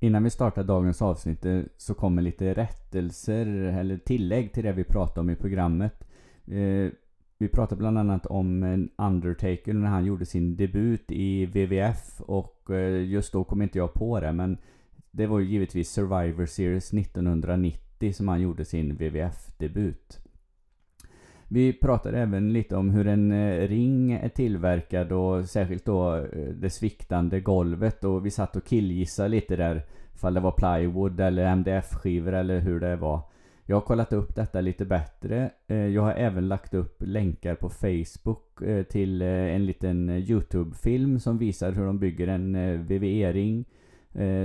Innan vi startar dagens avsnitt så kommer lite rättelser eller tillägg till det vi pratade om i programmet. Eh, vi pratade bland annat om Undertaker när han gjorde sin debut i WWF och eh, just då kom inte jag på det men det var ju givetvis Survivor Series 1990 som han gjorde sin WWF-debut. Vi pratade även lite om hur en eh, ring är tillverkad och särskilt då eh, det sviktande golvet och vi satt och killgissade lite där ifall det var plywood eller MDF-skivor eller hur det var. Jag har kollat upp detta lite bättre. Eh, jag har även lagt upp länkar på Facebook till en liten Youtube-film som visar hur de bygger en VVE-ring.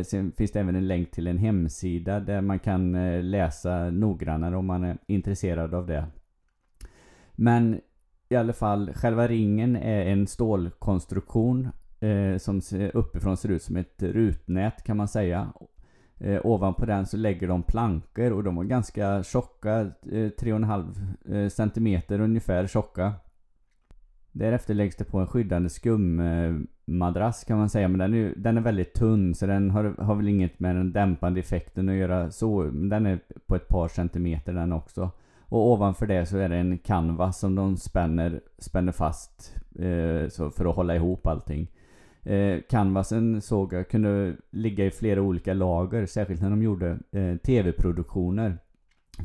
Sen finns det även en länk till en hemsida där man kan läsa noggrannare om man är intresserad av det. Men i alla fall, själva ringen är en stålkonstruktion eh, som uppifrån ser ut som ett rutnät kan man säga. Eh, ovanpå den så lägger de plankor och de var ganska tjocka, eh, 3,5 cm eh, centimeter ungefär tjocka. Därefter läggs det på en skyddande skummadrass kan man säga. Men den är, den är väldigt tunn så den har, har väl inget med den dämpande effekten att göra så. Den är på ett par centimeter den också. Och ovanför det så är det en canvas som de spänner, spänner fast eh, så för att hålla ihop allting. Eh, canvasen såg jag kunde ligga i flera olika lager, särskilt när de gjorde eh, tv-produktioner.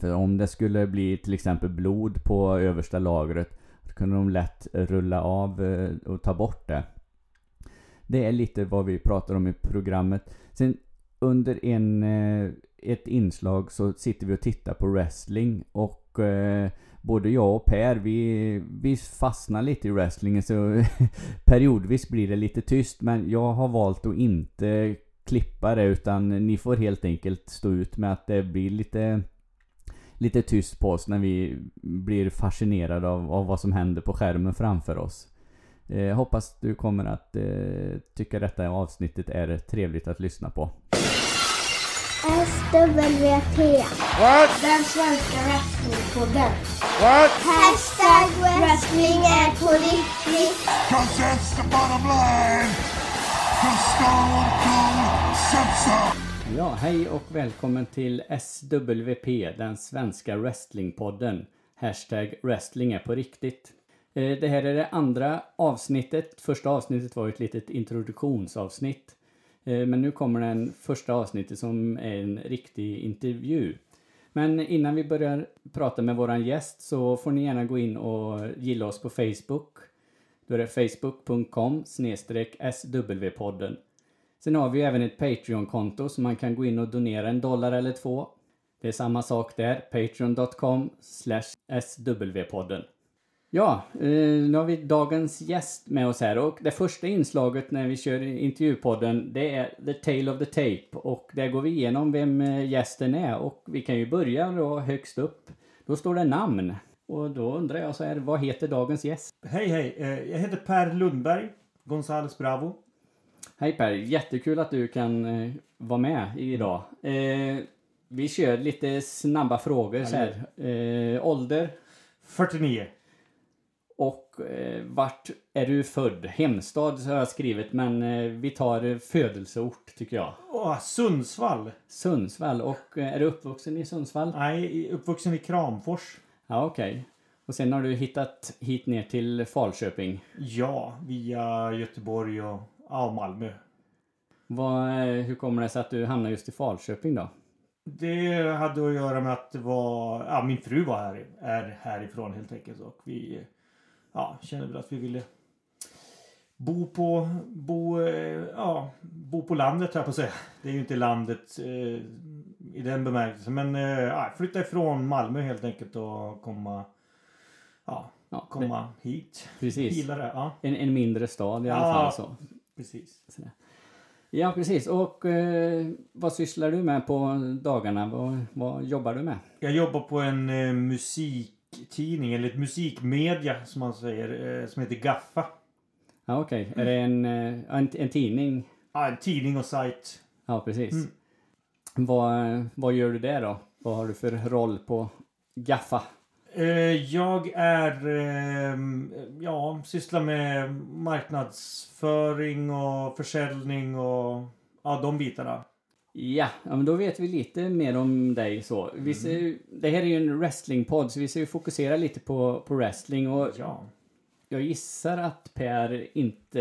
För om det skulle bli till exempel blod på översta lagret så kunde de lätt rulla av eh, och ta bort det. Det är lite vad vi pratar om i programmet. Sen under en, eh, ett inslag så sitter vi och tittar på wrestling och eh, både jag och Per, vi, vi fastnar lite i wrestlingen så periodvis blir det lite tyst. Men jag har valt att inte klippa det utan ni får helt enkelt stå ut med att det blir lite lite tyst på oss när vi blir fascinerade av, av vad som händer på skärmen framför oss. Eh, hoppas du kommer att eh, tycka detta avsnittet är trevligt att lyssna på. SWT. What? Den svenska wrestlingpodden. What? Hashtag wrestling är på riktigt. Cause that's the bottom line. Ja, hej och välkommen till SWP, den svenska wrestlingpodden. Hashtag wrestling är på riktigt. Eh, det här är det andra avsnittet. Första avsnittet var ett litet introduktionsavsnitt. Eh, men nu kommer den första avsnittet som är en riktig intervju. Men innan vi börjar prata med våran gäst så får ni gärna gå in och gilla oss på Facebook. Då är det facebook.com swpodden. Sen har vi även ett Patreon-konto så man kan gå in och donera en dollar eller två. Det är samma sak där, patreon.com swpodden. Ja, eh, nu har vi dagens gäst med oss här och det första inslaget när vi kör intervjupodden det är The Tale of the Tape och där går vi igenom vem eh, gästen är och vi kan ju börja då högst upp. Då står det namn och då undrar jag så här, vad heter dagens gäst? Hej hej, eh, jag heter Per Lundberg, Gonzales Bravo. Hej Per, jättekul att du kan vara med idag. Vi kör lite snabba frågor så här. Ålder? 49. Och eh, vart är du född? Hemstad har jag skrivit men eh, vi tar födelseort tycker jag. Åh, Sundsvall! Sundsvall. Och eh, är du uppvuxen i Sundsvall? Nej, uppvuxen i Kramfors. Ja, okej. Okay. Och sen har du hittat hit ner till Falköping? Ja, via Göteborg och ja, Malmö. Vad, eh, hur kommer det sig att du hamnade just i Falköping då? Det hade att göra med att det var, ja min fru var här, är härifrån helt enkelt och vi ja, kände väl att vi ville bo på, bo, eh, ja, bo på landet här på att säga. Det är ju inte landet eh, i den bemärkelsen. Men eh, flytta ifrån Malmö helt enkelt och komma, ja, ja komma det, hit. Precis. Gillar Ja. En, en mindre stad i alla ja, fall. Så. Precis. Ja, precis. Och eh, vad sysslar du med på dagarna? Vad, vad jobbar du med? Jag jobbar på en eh, musik musiktidning, eller ett musikmedia som man säger, eh, som heter Gaffa. Ja, okej. Okay. Är det en, eh, en, en tidning? Ja, en tidning och sajt. Ja, precis. Mm. Vad, vad gör du där då? Vad har du för roll på Gaffa? Eh, jag är, ja, sysslar med marknadsföring och försäljning och ja, de bitarna. Ja, ja, men då vet vi lite mer om dig så. Vi ser, ju- Det här är ju en wrestlingpodd så vi ska ju fokusera lite på, på wrestling och Ja. jag gissar att Per inte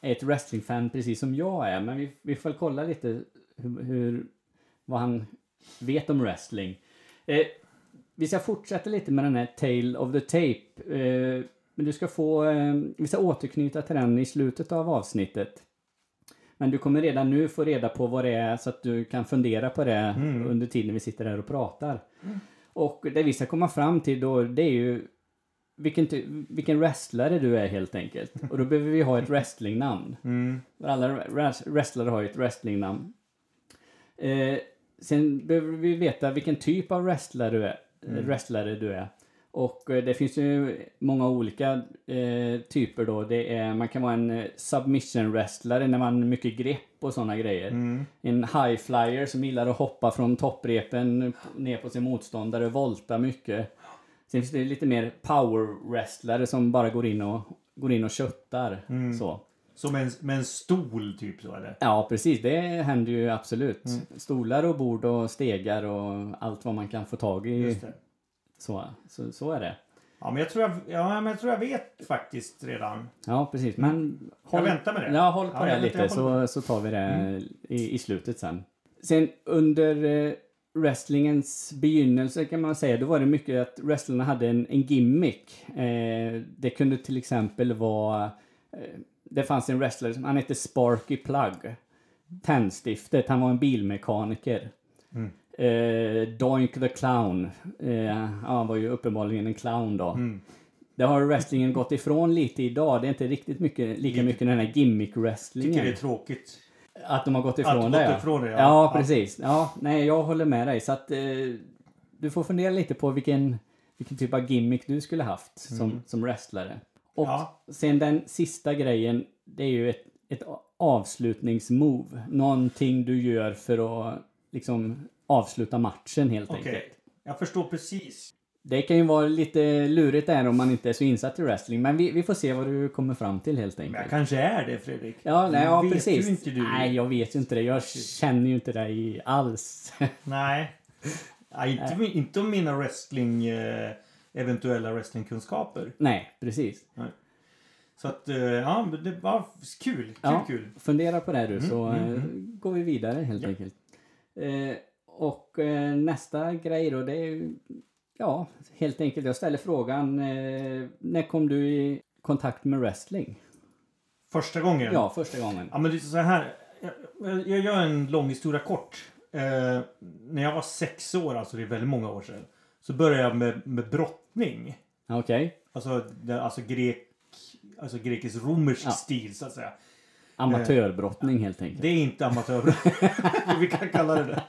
är ett wrestlingfan precis som jag är men vi, vi får kolla lite hur, hur, vad han vet om wrestling. Eh, vi ska fortsätta lite med den här Tale of the Tape. Eh, men du ska få, eh, vi ska återknyta till den i slutet av avsnittet. Men du kommer redan nu få reda på vad det är så att du kan fundera på det under tiden vi sitter här och pratar. Och det vi ska komma fram till då, det är ju vilken, vilken wrestlare du är helt enkelt. Och då behöver vi ha ett wrestlingnamn. Mm. Alla wres- wrestlare har ju ett wrestlingnamn. Eh, sen behöver vi veta vilken typ av wrestlare du är. Mm. Wrestlare du är. Och eh, det finns ju många olika eh, typer då. Det är, man kan vara en eh, submission wrestlare när man har mycket grepp och sådana grejer. Mm. En high flyer som gillar att hoppa från topprepen ner på sin motståndare, volta mycket. Sen finns det lite mer power wrestlare som bara går in och, går in och köttar. Mm. Så. Som en, med en stol typ så eller? Ja, precis. Det händer ju absolut. Mm. Stolar och bord och stegar och allt vad man kan få tag i. Så, så, så är det. Ja men jag tror jag, ja, men jag, tror jag vet faktiskt redan. Ja, precis. Men håll, väntar med det. Ja, håll på Ja, det jag lite jag Mm. så, så tar vi det i, i slutet sen. Sen under eh, wrestlingens begynnelse kan man säga, då var det mycket att wrestlarna hade en, en gimmick. Eh, det kunde till exempel vara... Eh, det fanns en wrestler, som- han hette Sparky Plug. Tändstiftet, han var en bilmekaniker. Mm. Eh, Doink the Clown. Eh, han var ju uppenbarligen en clown då. Mm. Det har wrestlingen gått ifrån lite idag. Det är inte riktigt mycket, lika mycket den här gimmick-wrestlingen. Tycker det är tråkigt. Att de har gått Att ifrån gått det, ja. ifrån det, ja. ja. Precis. Ja, nej, jag håller med dig. Så att eh, du får fundera lite på vilken, vilken typ av gimmick du skulle haft som, som wrestlare. Och Mm. Ja. sen den sista grejen, det är ju ett, ett avslutningsmove. Någonting du gör för att liksom avsluta matchen helt Okej. enkelt. Jag förstår precis. Det kan ju vara lite lurigt där om man inte är så insatt i wrestling. Men vi, vi får se vad du kommer fram till helt enkelt. Men jag kanske är det Fredrik. Ja, nej, ja vet precis. ju inte du. Nej, jag vet ju inte det. Jag känner ju inte dig alls. Nej. Nej, inte, inte om mina wrestling... Eh, eventuella wrestlingkunskaper. nej, precis. Så att, eh, ja, det var kul. Kul, Ja. kul. Fundera på det du så mm, eh, går vi vidare helt enkelt. Eh, och eh, nästa grej då det är ju, ja, helt enkelt jag ställer frågan eh, när kom du i kontakt med wrestling? Första gången. Ja, första gången. Ja, men det är så här. Jag, jag gör en lång historia kort. Eh, när jag var sex år, alltså det är väldigt många år sedan. Så började jag med, med brottning. Okej. Alltså, det, alltså grek... Alltså grekisk-romersk Ja. stil så att säga. Amatörbrottning helt enkelt. Det är inte amatörbrott. vi kan kalla det det.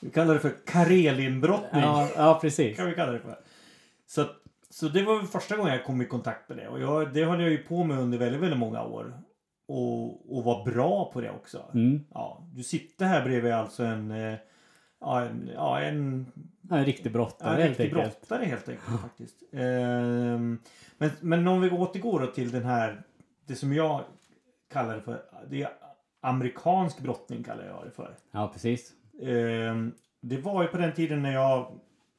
Vi kallar det för Karelinbrottning. Ja, ja, precis. kan vi kalla det för. Så, så det var första gången jag kom i kontakt med det. Och jag, det höll jag ju på med under väldigt, väldigt många år. Och, och var bra på det också. Mm. Ja, du sitter här bredvid alltså en... eh, Ja, en, ja, en, en riktig brottare en helt riktig enkelt. brottare helt enkelt faktiskt. Ehm, men, men om vi återgår då till den här... Det som jag kallar det för... Det är amerikansk brottning kallar jag det för. Ja, precis. Ehm, det var ju på den tiden när jag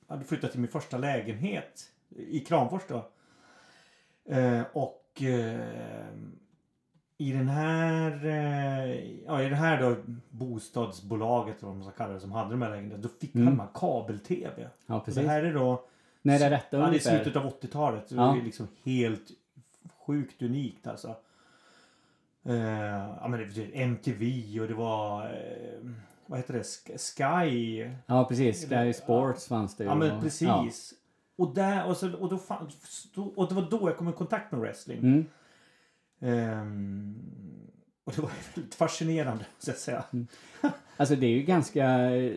hade flyttat till min första lägenhet i Kramfors då. Ehm, och ehm, i den här, eh, ja i det här då bostadsbolaget eller vad man ska kalla det som hade de här lägenheterna. Då fick Mm. man kabel-tv. Ja, Och precis. det här är då När är detta ja, det är slutet av 80-talet. Så Ja. Det är liksom helt sjukt unikt alltså. Eh, ja men det MTV och det var eh, vad heter det? Sk- Sky. Ja, precis. Sky Sports fanns det ju. Ja men precis. Och, där, och, så, och, då fann, och det var då jag kom i kontakt med wrestling. Mm. Ehm, och det var väldigt fascinerande, måste jag säga. Alltså det är ju ganska,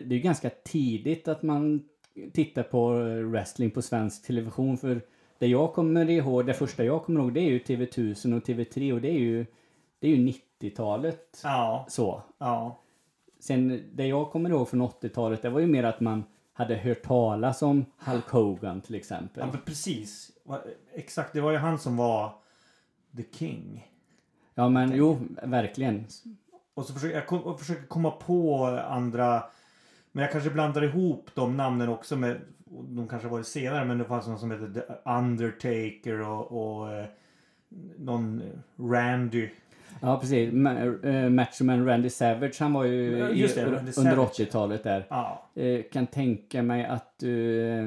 det är ganska tidigt att man tittar på wrestling på svensk television. För det jag kommer ihåg, det första jag kommer ihåg det är ju TV1000 och TV3 och det är ju, det är ju 90-talet. Ja, Så. ja. Sen det jag kommer ihåg från 80-talet det var ju mer att man hade hört talas om Hulk Hogan till exempel. ja precis. Exakt, det var ju han som var the king. Ja men jo, verkligen. och så försöker jag kom, och försöker komma på andra men jag kanske blandar ihop de namnen också med de kanske varit senare men det fanns någon som heter The Undertaker och, och eh, någon Randy. Ja precis. Ma- eh, Randy Savage han var ju just det, under Savage. 80-talet där. Ja. Eh, kan tänka mig att du, eh,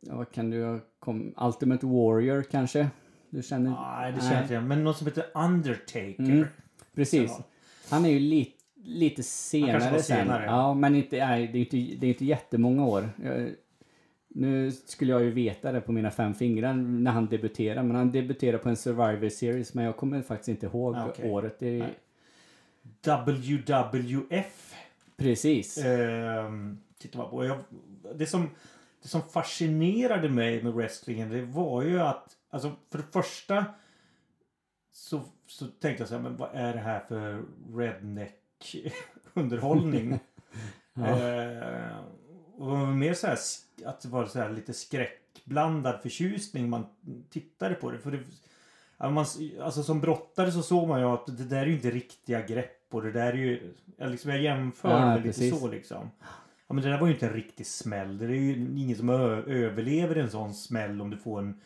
vad kan du ha kom, Ultimate Warrior kanske? Du känner? Nej, det känner inte jag. Men någon som heter Undertaker. Mm. Precis. Han är ju li, lite senare var sen. senare. Ja, men inte, nej, det är inte, det är inte jättemånga år. Nu skulle jag ju veta det på mina fem fingrar när han debuterade. Men han debuterade på en Survivor Series. Men jag kommer faktiskt inte ihåg Ah, okej. året. Det är. WWF. precis. Tittar man på. Jag, det, som, det som fascinerade mig med wrestlingen det var ju att alltså för det första så, så tänkte jag så här, men vad är det här för redneck underhållning? Ja. Eh, och det var mer så här att det var så här lite skräckblandad förtjusning man tittade på det. För det man, alltså som brottare så såg man ju att det där är ju inte riktiga grepp och det där är ju, jag, liksom, jag jämför Ja, det lite så liksom. Ja men det där var ju inte en riktig smäll. Det är ju ingen som överlever en sån smäll om du får en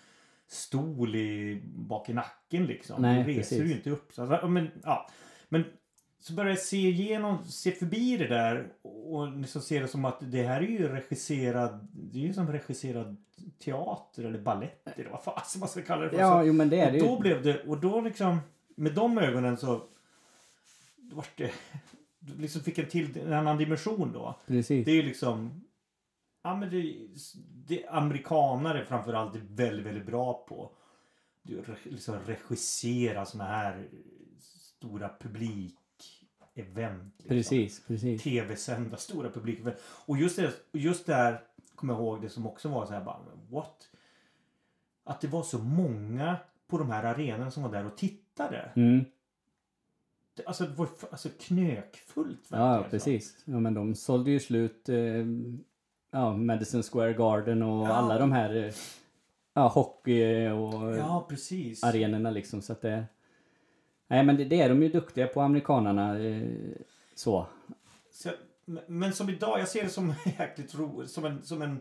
stol i, bak i nacken liksom. Nej, du reser precis. ju inte upp. Så, alltså, men, ja. men så börjar jag se igenom, se förbi det där och liksom se det som att det här är ju regisserad, det är ju som regisserad teater eller ballett eller vad fasen man ska kalla det för. Ja, Så- jo men det är det och då blev det, och då liksom med de ögonen så då vart det, du liksom fick en till, en annan dimension då. Precis. Det är ju liksom Ja men det, det amerikanare framförallt är väldigt, väldigt bra på. Du liksom regissera såna här stora publikevent. Liksom. Precis, precis. Tv-sända stora publikevent. Och just det, just där kommer jag ihåg det som också var så här bara what? Att det var så många på de här arenorna som var där och tittade. Mm. Alltså det var alltså knökfullt. Ja, verkligen, så. precis. Ja, men de sålde ju slut eh, ja, Madison Square Garden och Ja. alla de här eh, ja, hockey och Ja, precis. arenorna liksom. Så att det, nej, men det, det är de ju duktiga på, amerikanarna. Eh, så. Så, men- men som idag, jag ser det som jäkligt roligt. Som en, som en...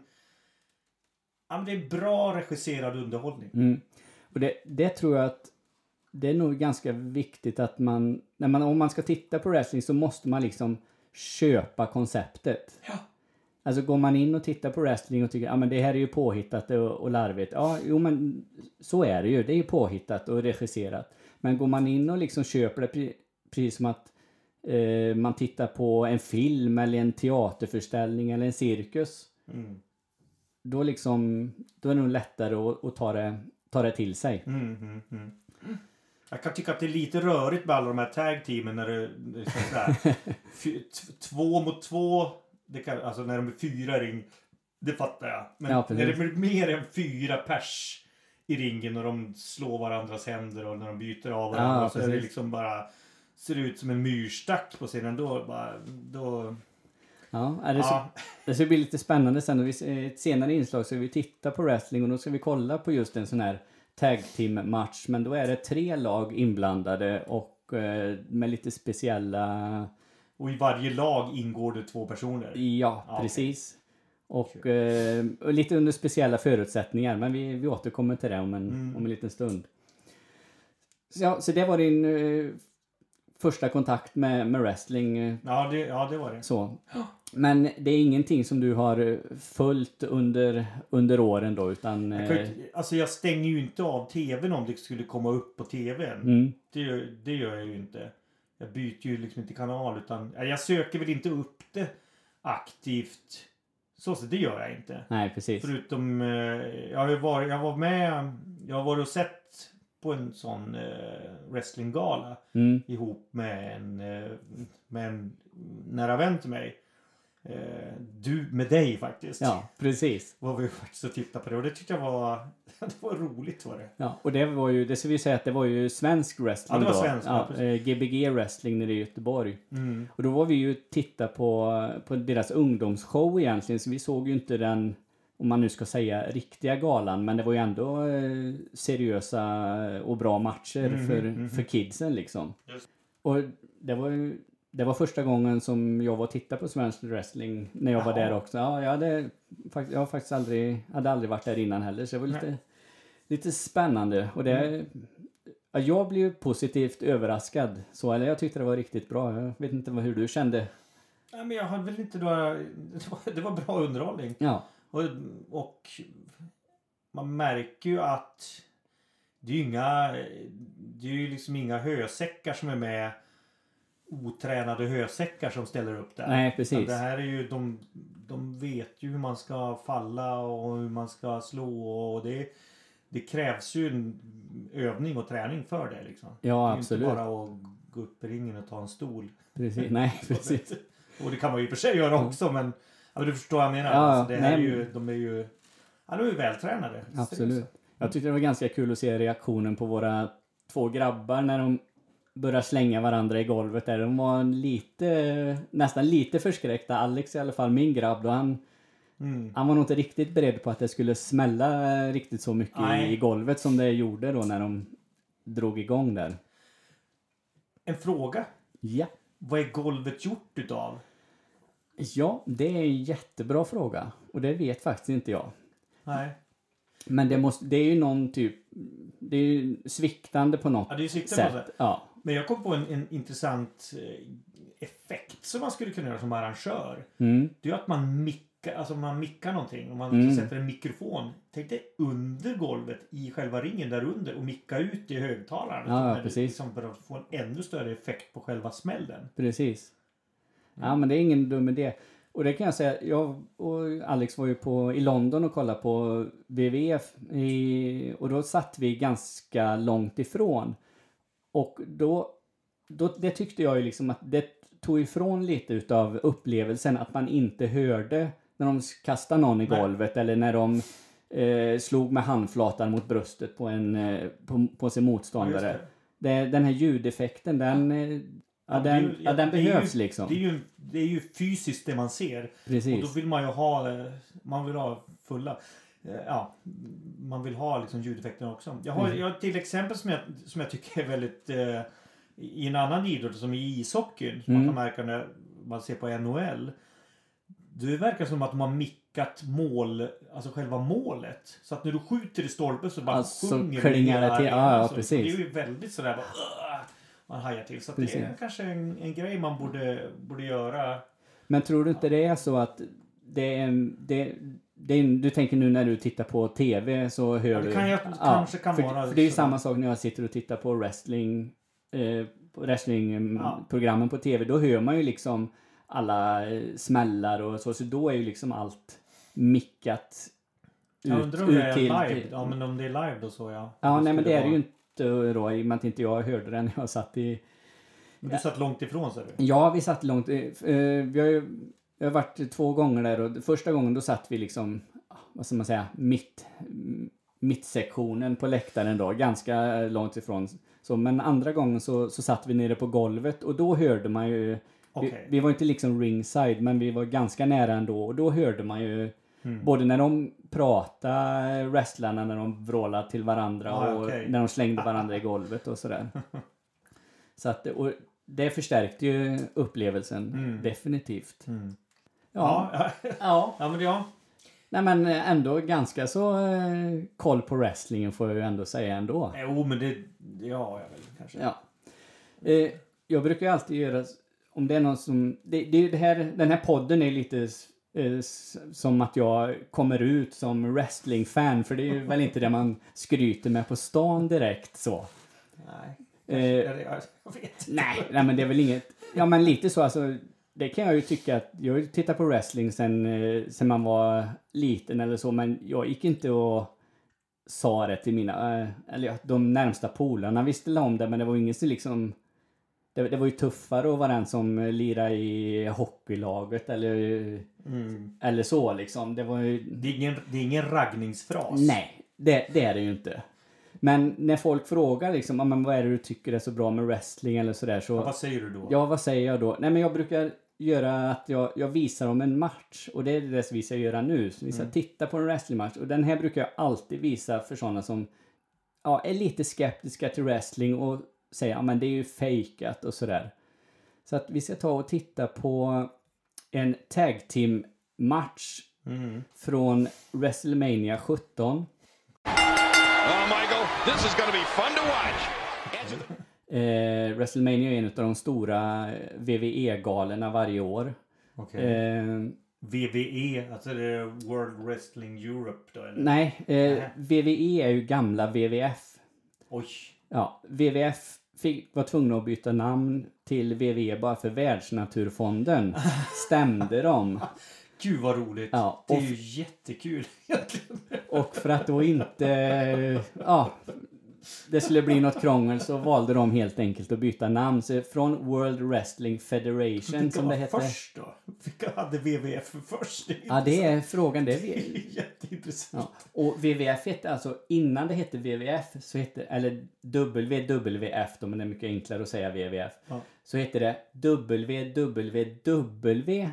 Ja, men det är bra regisserad underhållning. Mm. Och det, det tror jag att det är nog ganska viktigt att man, när man, om man ska titta på wrestling så måste man liksom köpa konceptet. Ja. Alltså går man in och tittar på wrestling och tycker att ah, men det här är ju påhittat och, och larvigt. Ja, jo men så är det ju. Det är ju påhittat och regisserat. Men går man in och liksom köper det pre- precis som att eh, man tittar på en film eller en teaterföreställning eller en cirkus. Mm. Då liksom, då är det nog lättare att, att ta, det, ta det till sig. Mm, mm, mm. Jag kan tycka att det är lite rörigt med alla de här tag-teamen när det, är så här, fy- t- två mot två. Det kan, alltså när de är fyra i ring. Det fattar jag. Men Ja, när det blir mer än fyra pers i ringen och de slår varandras händer och när de byter av varandra Ja, så är det liksom bara ser ut som en myrstack på scenen. Då bara, då... Ja, är det, så, Ja, det ska bli lite spännande sen. Och vi, i ett senare inslag så vi titta på wrestling och då ska vi kolla på just en sån här tag team match. Men då är det tre lag inblandade och eh, med lite speciella... och i varje lag ingår det två personer. Ja, Ja, precis. Och, eh, och lite under speciella förutsättningar. Men vi, vi återkommer till det om en, Mm. om en liten stund. Så, ja, så det var din eh, första kontakt med, med wrestling. eh, Ja, det, ja, det var det. Så. Men det är ingenting som du har eh, följt under, under åren då utan... Jag, kan eh, alltså jag stänger ju inte av tvn om det skulle komma upp på tvn. Mm, Det, det gör jag ju inte. Jag byter ju liksom inte kanal utan ja, jag söker väl inte upp det aktivt. Så, så det gör jag inte. nej, precis. Förutom eh, jag, varit, jag var med. Jag har varit och sett på en sån eh, wrestlinggala Mm, ihop med en, eh, med en nära vän till mig. Eh, du med dig faktiskt. ja, precis. Var vi faktiskt och tittade på det och det tyckte jag var, det var roligt var det. Ja, och det var ju, det ska vi säga att det var ju svensk wrestling Ja, det var då. svensk, ja, ja, eh, Gbg wrestling nere i Göteborg. Mm. Och då var vi ju titta på, på deras ungdomsshow egentligen, så vi såg ju inte den, om man nu ska säga riktiga galan, men det var ju ändå eh, seriösa och bra matcher Mhm, för, mhm. för kidsen liksom. Just. Och det var ju det var första gången som jag var och tittade på svensk wrestling när jag var Jaha. där också. Ja, jag, hade, jag har faktiskt aldrig, hade aldrig varit där innan heller så det var lite, Nej. lite spännande. Och det, ja, jag blev positivt överraskad. Så, eller jag tyckte det var riktigt bra. Jag vet inte hur du kände. Nej, men jag hade väl inte några... Det var, det var bra underhållning. Ja, Och, och man märker ju att det är ju inga... Det är ju liksom inga hösäckar som är med. Otränade hösäckar som ställer upp där. nej precis. Det här är ju, de, de vet ju hur man ska falla och hur man ska slå och det, det krävs ju en övning och träning för det liksom. Ja, det är absolut. inte bara att gå upp i ringen och ta en stol. precis. Nej, precis. Och det kan man ju i och för sig göra också men, ja, du förstår vad jag menar. Ja, alltså, det här är ju, de är ju, ja, de är ju vältränade. Absolut. Jag tyckte det var ganska kul att se reaktionen på våra två grabbar när de började slänga varandra i golvet där. De var lite, nästan lite förskräckta. Alex i alla fall, min grabb, då han, Mm. han var nog inte riktigt beredd på att det skulle smälla riktigt så mycket Nej. i golvet som det gjorde då när de drog igång där. En fråga. Ja. Vad är golvet gjort utav? Ja, det är en jättebra fråga. Och det vet faktiskt inte jag. Nej. Men det, måste, det är ju någon typ... Det är ju sviktande på något Ja, det är sikten på sätt. Ja. Men jag kom på en, en intressant eh, effekt som man skulle kunna göra som arrangör. Mm. Det är att man mickar, alltså man mickar någonting. Om man Mm. sätter en mikrofon. Tänk dig under golvet i själva ringen där under och micka ut i högtalaren. Ja, ja, precis. Liksom för att få en ännu större effekt på själva smällen. Precis. Mm. Ja, men det är ingen dum idé. Och det kan jag säga, jag och Alex var ju på, i London och kollade på WWF i, och då satt vi ganska långt ifrån. Och då, då, det tyckte jag ju liksom att det tog ifrån lite utav upplevelsen att man inte hörde när de kastade någon i Nej. golvet eller när de eh, slog med handflatan mot bröstet på, en, eh, på, på sin Ja, motståndare. just det. det, den här ljudeffekten, den, eh, ja, Ja, den, ju- ja, den är ju- behövs liksom. Det är, ju, det är ju fysiskt det man ser. Och Precis. då vill man ju ha, eh, man vill ha fulla. Eh, Ja, man vill ha liksom ljudeffekterna också. Jag har, Mm. jag har till exempel som jag, som jag tycker är väldigt eh, i en annan idrott som i ishockeyn. Som Mm. man kan märka när man ser på NHL. Det verkar som att de har mickat mål, alltså själva målet. Så att när du skjuter i stolpen så bara Alltså, sjunger klingar det till. Ja, ja, Så precis. Det är ju väldigt sådär bara, man hajar till. Så det är kanske en, en grej man borde, borde göra. Men tror du inte det är så att det är en, det är du tänker nu när du tittar på TV så hör Ja, det du... kan ju- kanske kan för, vara För det är ju samma sak när jag sitter och tittar på wrestling, eh, på Ja. wrestlingprogrammen på TV. Då hör man ju liksom alla eh, smällar och så. Så då är ju liksom allt mickat Jag undrar om det är live. till- Ja men om det är live då så ja. Ja, nej men det är det ju inte då i och med att inte jag hörde den när jag satt i... Men du satt långt ifrån sa du? Ja, vi satt långt. eh, eh, Vi har ju jag har varit två gånger där och första gången då satt vi liksom, ah, vad ska man säga, mitt, mittsektionen på läktaren då, ganska långt ifrån. Så, men andra gången så, så satt vi nere på golvet och då hörde man ju, vi, Okej. vi var inte liksom ringside men vi var ganska nära ändå och då hörde man ju Mm. Både när de pratade, wrestlarna, när de vrålade till varandra Ja, och okej. när de slängde varandra i golvet och sådär. Så att, och det förstärkte ju upplevelsen Mm. definitivt. Mm. Ja. Ja. ja. ja. men ja. Nej men ändå ganska så eh, koll på wrestlingen får jag ju ändå säga ändå. Jo men det, det har jag väl kanske. Ja. Eh, jag brukar alltid göra, om det är någon som, det, det, det här, den här podden är lite eh, som att jag kommer ut som wrestlingfan för det är ju väl inte det man skryter med på stan direkt så. Nej. Eh, jag, jag vet. Nej, nej men det är väl inget, ja men lite så alltså. Det kan jag ju tycka att, jag har ju tittat på wrestling sen, eh, sen man var liten eller så men jag gick inte och sa det till mina, eh, eller ja, de närmsta polarna visste om det men det var ingen som liksom det, det var ju tuffare att vara den som lirade i hockeylaget eller, Mm. eller så liksom. Det var ju, Det, är ingen, det är ingen raggningsfras. Nej, det, det är det ju inte. Men när folk frågar liksom, "Ja, men vad är det du tycker är så bra med wrestling eller sådär så... Ja, vad säger du då? Ja, vad säger jag då? Nej, men jag brukar göra att jag, jag visar om en match och det är det vi ska göra nu. Så vi ska titta på en wrestlingmatch och den här brukar jag alltid visa för sådana som ja, är lite skeptiska till wrestling och säger ja men det är ju fejkat och sådär. Så att vi ska ta och titta på en tag team match Mm. från WrestleMania 17. Oh, Michael, this is to be fun to watch. Eh, WrestleMania är en av de stora eh, WWE-galerna varje år. Okej. Eh, VVE, alltså det är World Wrestling Europe då eller? nej, eh. WWE är ju gamla WWF. Oj. Ja, WWF fick, var tvungna att byta namn till WWE bara för Världsnaturfonden stämde dem. Gud vad roligt. Ja, det är ju jättekul egentligen. Och för att då inte, ja, det skulle bli något krångel så valde de helt enkelt att byta namn. Så från World Wrestling Federation Vilka som det hette. först då? Vilka hade WWF först? Det Ja, det är frågan. Det är Det är jätteintressant. Ja. Och WWF hette alltså, innan det hette WWF, så hette, eller WWF då, men det är mycket enklare att säga WWF. Ja. Så hette det WWWF.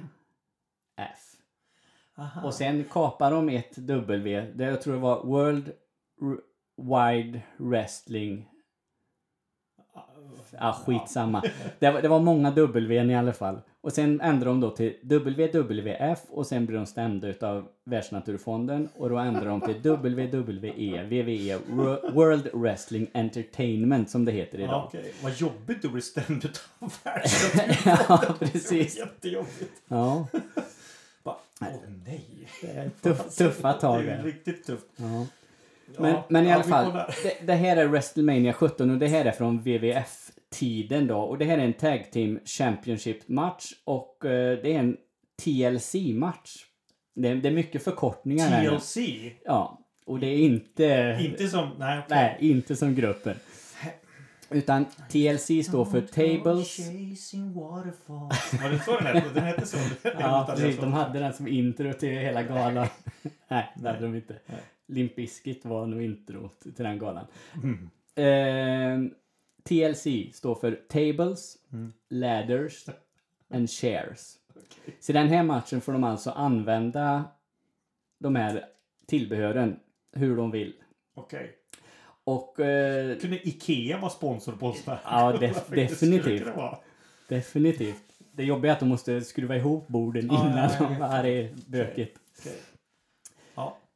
Aha. Och sen kapar de ett W. Det jag tror det var World Wide Wrestling. Ja, skitsamma. Det var, det var många W i alla fall. Och sen ändrade de då till WWF och sen blev de stämda utav Världsnaturfonden och då ändrade de till WWE, WWE, Wor- World Wrestling Entertainment som det heter idag. okej. Vad jobbigt att bli stämd av världsnaturfonden. Ja, precis. Jättejobbigt. Ja, Åh nej. det är tuff, tuffa tag Det är riktigt tufft. Ja. Men, Ja, men i alla fall, det, det här är WrestleMania 17 och det här är från WWF-tiden då. Och det här är en Tag Team Championship-match och eh, det är en TLC-match. Det, är- det är mycket förkortningar här. TLC? Ja, och det är inte... Inte som... Nej, okej. Nej, inte som gruppen. Utan TLC står för Tables... Var det så den hette? Den hette så? Ja, precis. De hade den som intro till hela galan. Nej, det hade de inte. Limp Bizkit var nog intro till den galan. Eh, TLC står för Tables, Ladders and Chairs. Så i den här matchen får de alltså använda de här tillbehören hur de vill. Okej. Och eh, Kunde Ikea vara sponsor på oss där? Ja, def- definitivt. det definitivt. Det jobbiga är att de måste skruva ihop borden innan ja, ja, de... ja. Det är bökigt. Okej.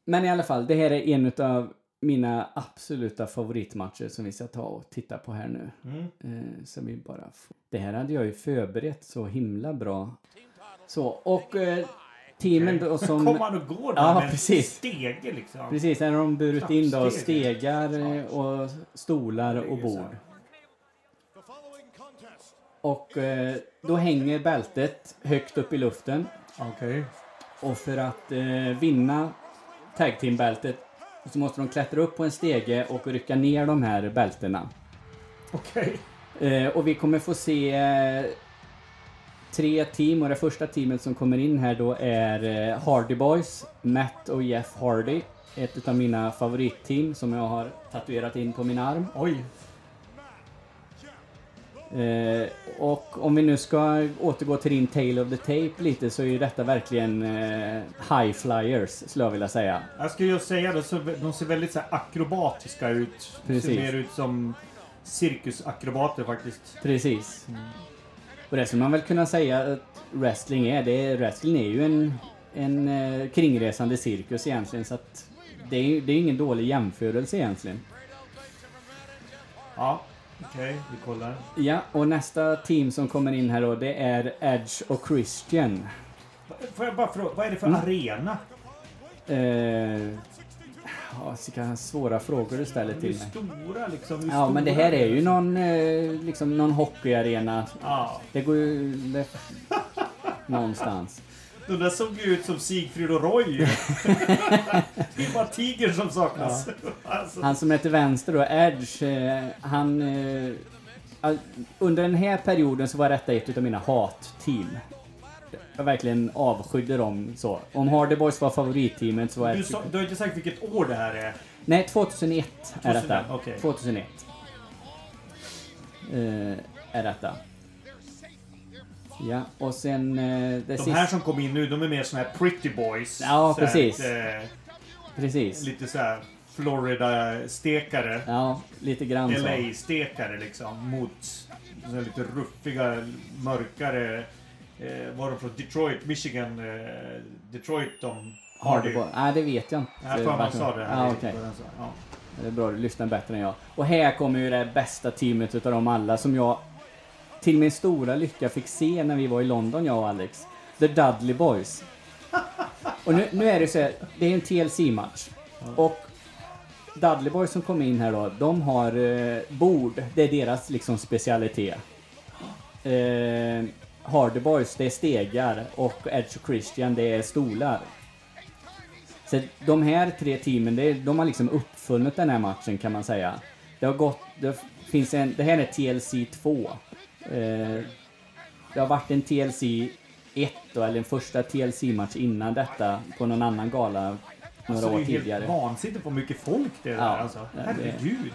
Men i alla fall, det här är en av mina absoluta favoritmatcher som vi ska ta och titta på här nu. Mm. Eh, så vi bara f- det här hade jag ju förberett så himla bra. Så, och eh, teamen då som... Kommer han och går där Ja, med precis. stege liksom? Precis, här har de burit in då stegar eh, och stolar och bord. Och eh, då hänger bältet högt upp i luften. Okej. Och för att eh, vinna tag team-bältet så måste de klättra upp på en stege och rycka ner de här bältena. Okej. Eh, och vi kommer få se eh, tre team och det första teamet som kommer in här då är eh, Hardy Boys, Matt och Jeff Hardy. Ett av mina favoritteam som jag har tatuerat in på min arm. Oj. Eh, och om vi nu ska återgå till din Tale of the Tape lite så är ju detta verkligen eh, high flyers skulle jag vilja säga. Jag skulle ju säga det, så de ser väldigt så akrobatiska ut. Precis. Ser mer ut som cirkusakrobater faktiskt. Precis. Och det skulle man väl kunna säga att wrestling är. Det wrestling är ju en, en eh, kringresande cirkus egentligen så att det är, det är ingen dålig jämförelse egentligen. Ja, okej. vi kollar. Ja, och nästa team som kommer in här då det är Edge och Christian. Får jag bara fråga, vad är det för Mm. arena? Eh, ja, vilka svåra frågor du ställer till mig. stora liksom. Ja, men det stora här är ju någon, eh, liksom någon hockeyarena. Ja. Det går ju... Det, någonstans. De där såg ju ut som Sigfrid och Roy. det är bara tiger som saknas. Alltså. Han som är till vänster då, Edge, eh, han... Eh, under den här perioden så var detta ett av mina hatteam. Jag verkligen avskydde dem så. Om Hardy Boys var favoritteamet så var Du, Edge... sa, du har inte sagt vilket år det här är. Nej, 2001 är detta. 2001, okej. 2001. Eh, är detta. Ja, och sen... Eh, De sista... här som kom in nu, de är mer såna här pretty boys. Ja, Så här, precis. eh, Precis. lite så här Florida-stekare. Ja, lite grann. LA-stekare liksom. Mot så lite ruffiga, mörkare. Eh, var de från Detroit, Michigan? Eh, Detroit de Hardy Boy. Nej, det vet jag inte. Jag tror man sa det här. Så, ja. Det är bra, du lyssnar bättre än jag. Och här kommer ju det bästa teamet utav dem alla som jag till min stora lycka fick se när vi var i London, jag och Alex. The Dudley Boys. Och nu, nu är det så här, det är en TLC-match. Och Dudley Boys som kom in här då, de har eh, bord. Det är deras liksom specialitet. Eh, Hardy Boys, det är stegar. Och Edge och Christian, det är stolar. Så de här tre teamen, det, de har liksom uppfunnit den här matchen kan man säga. Det har gått, det finns en, det här är TLC 2. Eh, det har varit en TLC 1 då, eller en första TLC-match innan detta på någon annan gala några Alltså, det år är ju tidigare. helt vansinnigt på mycket folk det är Ja, där alltså. ja, det- Herregud.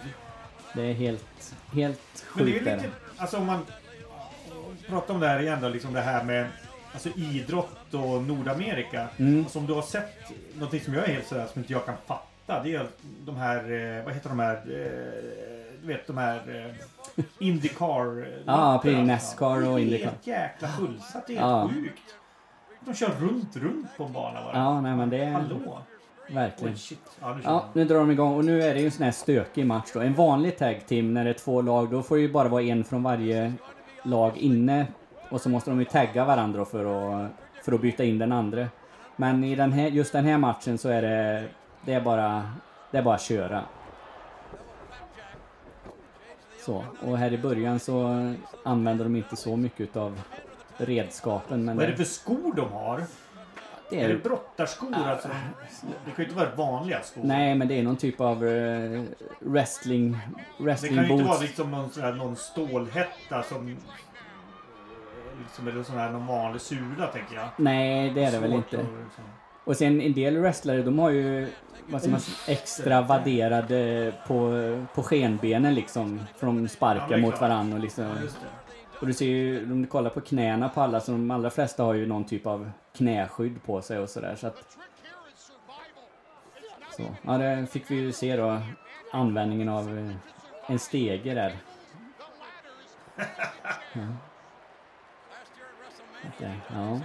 Det är helt, helt Men det sjukt. är är lite, det. alltså om man pratar om det här igen då, liksom det här med alltså idrott och Nordamerika. Mm. Alltså om du har sett någonting som jag är helt sådär som inte jag kan fatta. Det är de här, eh, vad heter de här, eh, du vet de här Indycar. Ja, precis, Nascar och Det är Indycar. helt jäkla fullsatt. Det är Ja. helt sjukt. De kör runt, runt på en bana bara. Ja, nej men det är Hallå? verkligen. Oj. Ja, nu Ja, nu drar de igång och nu är det ju en sån här stökig match då. En vanlig tag team när det är två lag, då får det ju bara vara en från varje lag inne. Och så måste de ju tagga varandra för att, för att byta in den andra. Men i den här, just den här matchen så är det, det är bara, det är bara att köra. Så, och här i början så använder de inte så mycket av redskapen. Men Vad är det för skor de har? det Är det är, brottarskor alltså? Det kan ju inte vara vanliga skor. nej, men det är någon typ av eh, wrestling, Det wrestling kan ju inte vara liksom någon, sån här, någon stålhätta som... Liksom, eller sån här någon vanlig sula tänker jag. Nej, det är det väl Svårt inte. att liksom- Och sen en del wrestlare, de har ju vad ska man extra vadderade på, på skenbenen liksom. För de Ja, sparkar är mot varandra och liksom. Ja. Och du ser ju, om du kollar på knäna på alla, så de allra flesta har ju någon typ av knäskydd på sig och sådär. Så att... Så. Ja, det fick vi ju se då. Användningen av eh, en stege där. Ja. Okej, ja.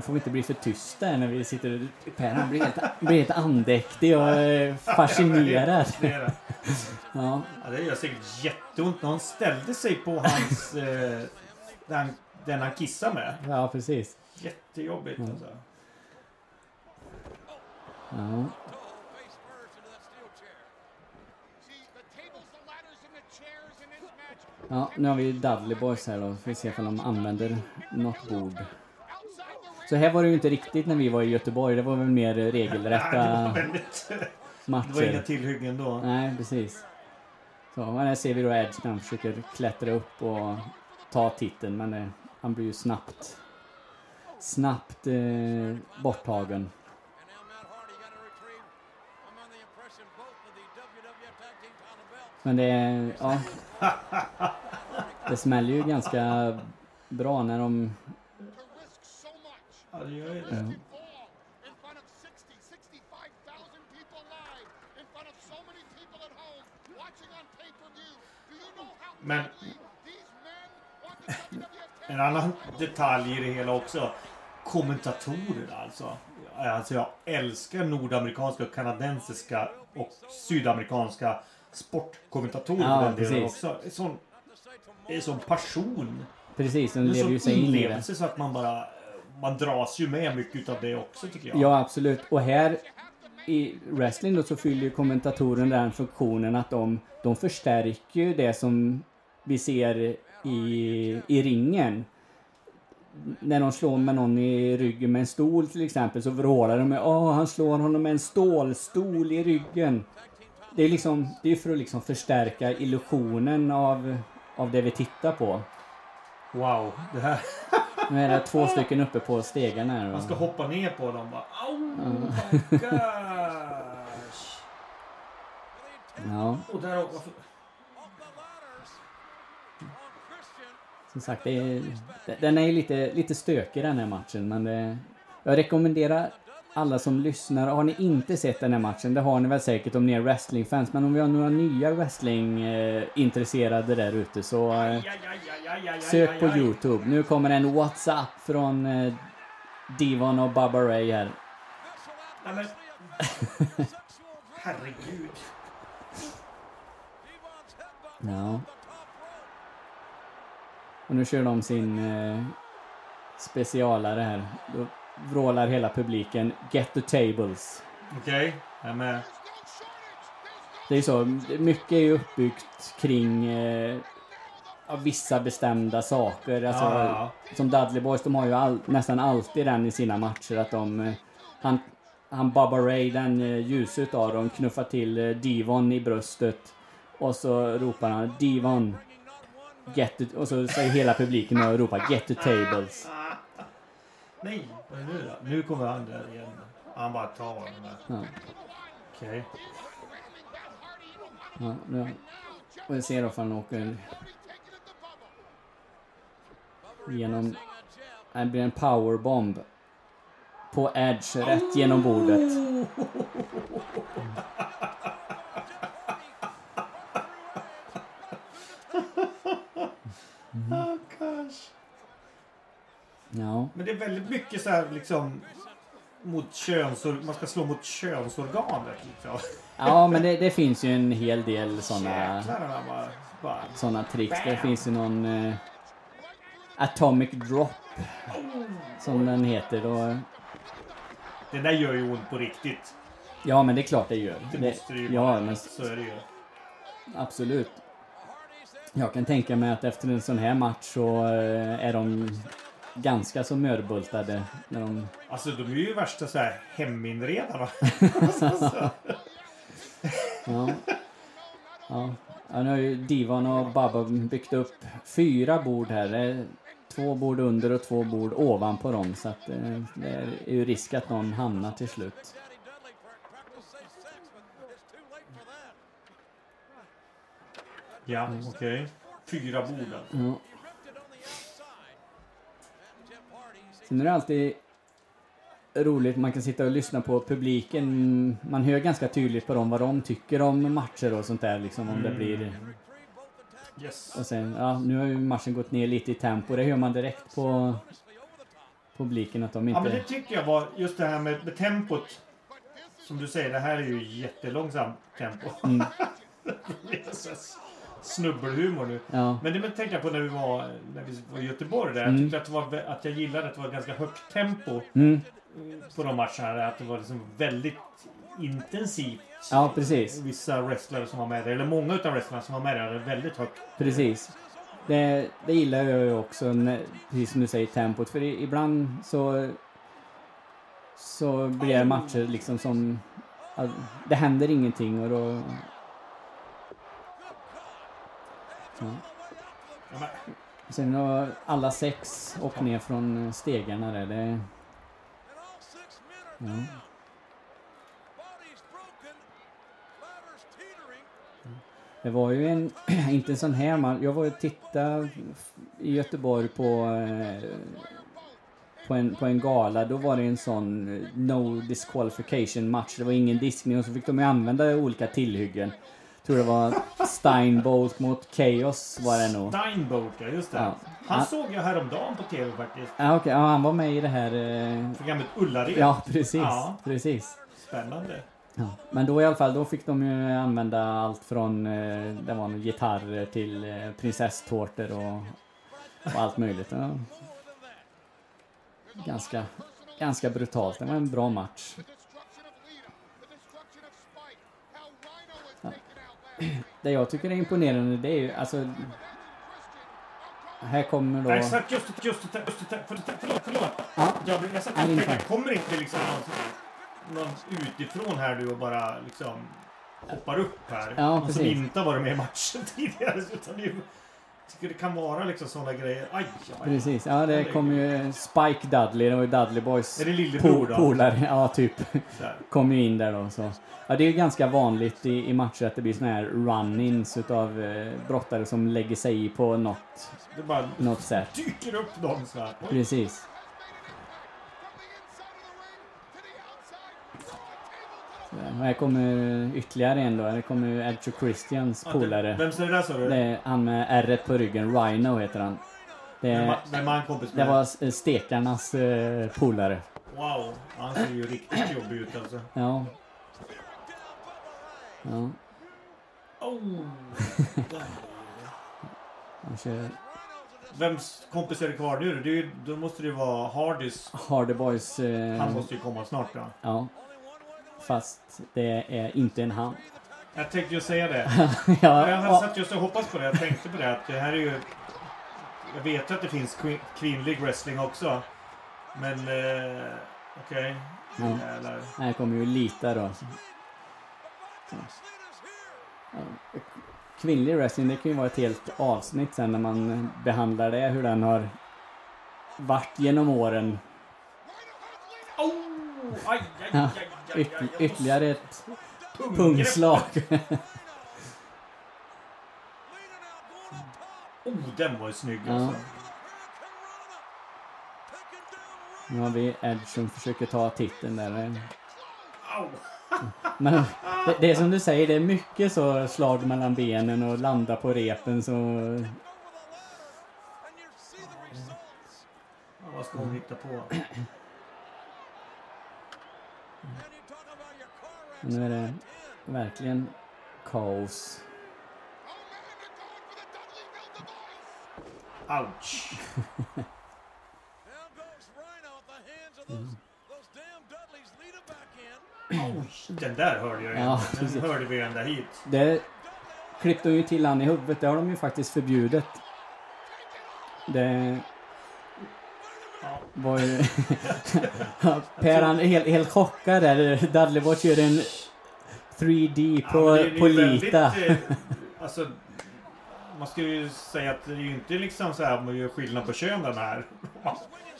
Nu får vi inte bli för tysta här när vi sitter... Per han blir helt, blir helt andäktig och eh, fascinerad. Ja, Ja, det gör säkert jätteont när han ställde sig på hans... eh, den, den han kissar med. ja precis. Jättejobbigt Mm. alltså. Ja. Ja, nu har vi Dudley Boys här då. Får vi se om de använder något bord. Så här var det ju inte riktigt när vi var i Göteborg. Det var väl mer Nej, det var regelrätta väldigt... Det var inga matcher. tillhyggen då. Nej, precis. Så, men här ser vi då Edge när han försöker klättra upp och ta titeln. Men eh, han blir ju snabbt snabbt eh, borttagen. Men det ja. Det smäller ju ganska bra när de... Ja, det gör ju det. Men en annan detalj i det hela också. Kommentatorer alltså. Alltså jag älskar nordamerikanska, kanadensiska och sydamerikanska sportkommentatorer Ja, den delen också. En sån, sån passion. Precis, de En lever ju sig in i det. så att man bara... Man dras ju med mycket av det också tycker jag. Ja, absolut. Och här i wrestling då så fyller ju kommentatorn den funktionen att de, de förstärker ju det som vi ser i, i ringen. När de slår med någon i ryggen med en stol till exempel så vrålar de med Åh, han slår honom med en stålstol i ryggen. Det är liksom, det är för att liksom förstärka illusionen av, av det vi tittar på. Wow. Det här, Nu är det två stycken uppe på stegen här. man ska hoppa ner på dem bara. Au! Gosh. Ja. Och där, varför, Som sagt, det är, den är ju lite, lite stökig den här matchen men det, jag rekommenderar alla som lyssnar, har ni inte sett den här matchen, det har ni väl säkert om ni är wrestlingfans, men om vi har några nya wrestlingintresserade där ute så eh, sök på Youtube. Nu kommer en WhatsApp från eh, Divon och Bubba Ray här. Nej, men... Herregud. Ja. Och nu kör de sin eh, specialare här. Då vrålar hela publiken Get the tables. Okej, jag är med. Det är så, mycket är ju uppbyggt kring eh, ja, vissa bestämda saker. Alltså, Ja, ja, Som Dudley Boys, de har ju all, nästan alltid den i sina matcher att de... Eh, han, han Bubba Ray, den eh, ljuse utav dem, knuffar till eh, Divon i bröstet. Och så ropar han Divon. Get the, och så säger hela publiken och ropar Get the tables. Nej, vad är det nu då? Nu kommer han där igen. Han bara tar den där. Ja, Okej. ja, nu, och vi ser för han åker genom... Det blir en powerbomb. På Edge, rätt genom bordet. Gosh. Ja, Men det är väldigt mycket så här liksom mot könsorgan. Man ska slå mot könsorganet liksom. ja men det, det finns ju en hel del bara. såna tricks. Det finns ju någon eh, Atomic Drop. Som den heter. Och, Det där gör ju ont på riktigt. ja men det är klart det gör. Det måste det ju ja, vara. men Så är det ju. Absolut. Jag kan tänka mig att efter en sån här match så eh, är de ganska så mörbultade. När de, Alltså de är ju värsta så här heminredarna. ja. Ja. ja, nu har ju Divan och Bubba byggt upp fyra bord här. Två bord under och två bord ovanpå dem. Så att eh, det är ju risk att någon hamnar till slut. ja, okej. Fyra bord alltså. Ja. Sen är det alltid roligt, man kan sitta och lyssna på publiken. Man hör ganska tydligt på dem vad de tycker om matcher och sånt där liksom om det blir... Yes. Och sen, ja nu har ju matchen gått ner lite i tempo. Det hör man direkt på publiken att de Ja men det inte... tycker jag var just det här med, med tempot. Som du säger, det här är ju jättelångsamt tempo. Mm. snubbelhumor nu. Ja, Men det tänkte jag på när vi var, när vi var i Göteborg där. Jag Mm. tyckte att, det var, att jag gillade att det var ganska högt tempo mm. på de matcherna. Att det var liksom väldigt intensivt. ja precis. Vissa wrestlare som var med där, eller många utav wrestlarna som var med där, hade väldigt högt. Precis. Det, det gillar jag ju också, när, precis som du säger, tempot. För ibland så, så blir det matcher liksom som... Det händer ingenting och då... Men, Sen har alla sex åkt ner från stegarna där. Det, ja. Det var ju en, inte en sån här man. Jag var och tittade i Göteborg på, eh, på, en, på en gala. Då var det en sån eh, no disqualification match. Det var ingen diskning och så fick de använda olika tillhyggen. Tror det var Steinbolt mot Chaos var det nog. Steinbolt, ja just det. Ja. Han Ja. såg jag häromdagen på tv faktiskt. Ja, okej. Ja, han var med i det här... Eh, Programmet Ullared. ja, precis. Ja. Precis. Spännande. Ja. Men då i alla fall, då fick de ju använda allt från eh, det var nog gitarrer till eh, prinsesstårtor och, och allt möjligt. Ja. Ganska, ganska brutalt. Det var en bra match. Det jag tycker är imponerande det är ju alltså... Här kommer då... Nej, exakt, just det, just det, just det, förlåt, förlåt, förlåt. Ja, Jag, och Ja, tänkte, ungefär. kommer inte liksom någon, någon utifrån här nu och bara liksom hoppar upp här? Ja, någon som precis. inte har varit med i matchen tidigare. Utan det, är ju- tycker det kan vara liksom sådana grejer. Aj, aj. precis. Ja, det kom ju Spike Dudley, det var ju Dudley Boys Är det lillebror po- polare. Ja, typ. Kom ju in där då. Så. Ja, det är ju ganska vanligt i, i matcher att det blir såna här run-ins utav eh, brottare som lägger sig i på något, Det bara något sätt. dyker upp någon så här. Precis. Här kommer ytterligare en då. Här kommer Edge Christians Ja, det- polare. Vem är det där sa du? Det är han med ärret på ryggen. Rhino heter han. Det, Vem, vem är han kompis det med? var s- stekarnas eh, polare. Wow, han ser ju riktigt jobbig ut alltså. Ja. Ja, Oh. han kör Vems kompis är det kvar nu? Det är, ju- då måste det ju vara Hardys. Hardy Boys. Eh, Han måste ju komma snart då. Ja. Fast det är inte en han. Jag tänkte ju säga det. ja, Jag ja, satt just och hoppats på det. Jag tänkte på det att det här är ju... Jag vet ju att det finns kvin- kvinnlig wrestling också. Men... Eh, Okej. Ja. Jävlar. här kommer ju Lita då. Ja. Kvinnlig wrestling, det kan ju vara ett helt avsnitt sen när man behandlar det. Hur den har varit genom åren. Aj, aj, aj, ytterligare ett pungslag. Oh, den var ju snygg Ja. alltså. Nu har vi Edge som försöker ta titeln där. Men det, det är som du säger, det är mycket så slag mellan benen och landa på repen så... Ja, vad ska hon hitta på? Nu är det verkligen kaos. Ouch! Oj, den där hörde jag ju. Ja, den precis. hörde vi ända hit. Det klippte ju till han i huvudet. Det har de ju faktiskt förbjudet. Det. Var ju... per han är helt, helt chockad där. Dudley Watch gör en 3D på, Ja, det ju på väldigt, Lita. eh, alltså, man ska ju säga att det är ju inte liksom så här man gör skillnad på könen här.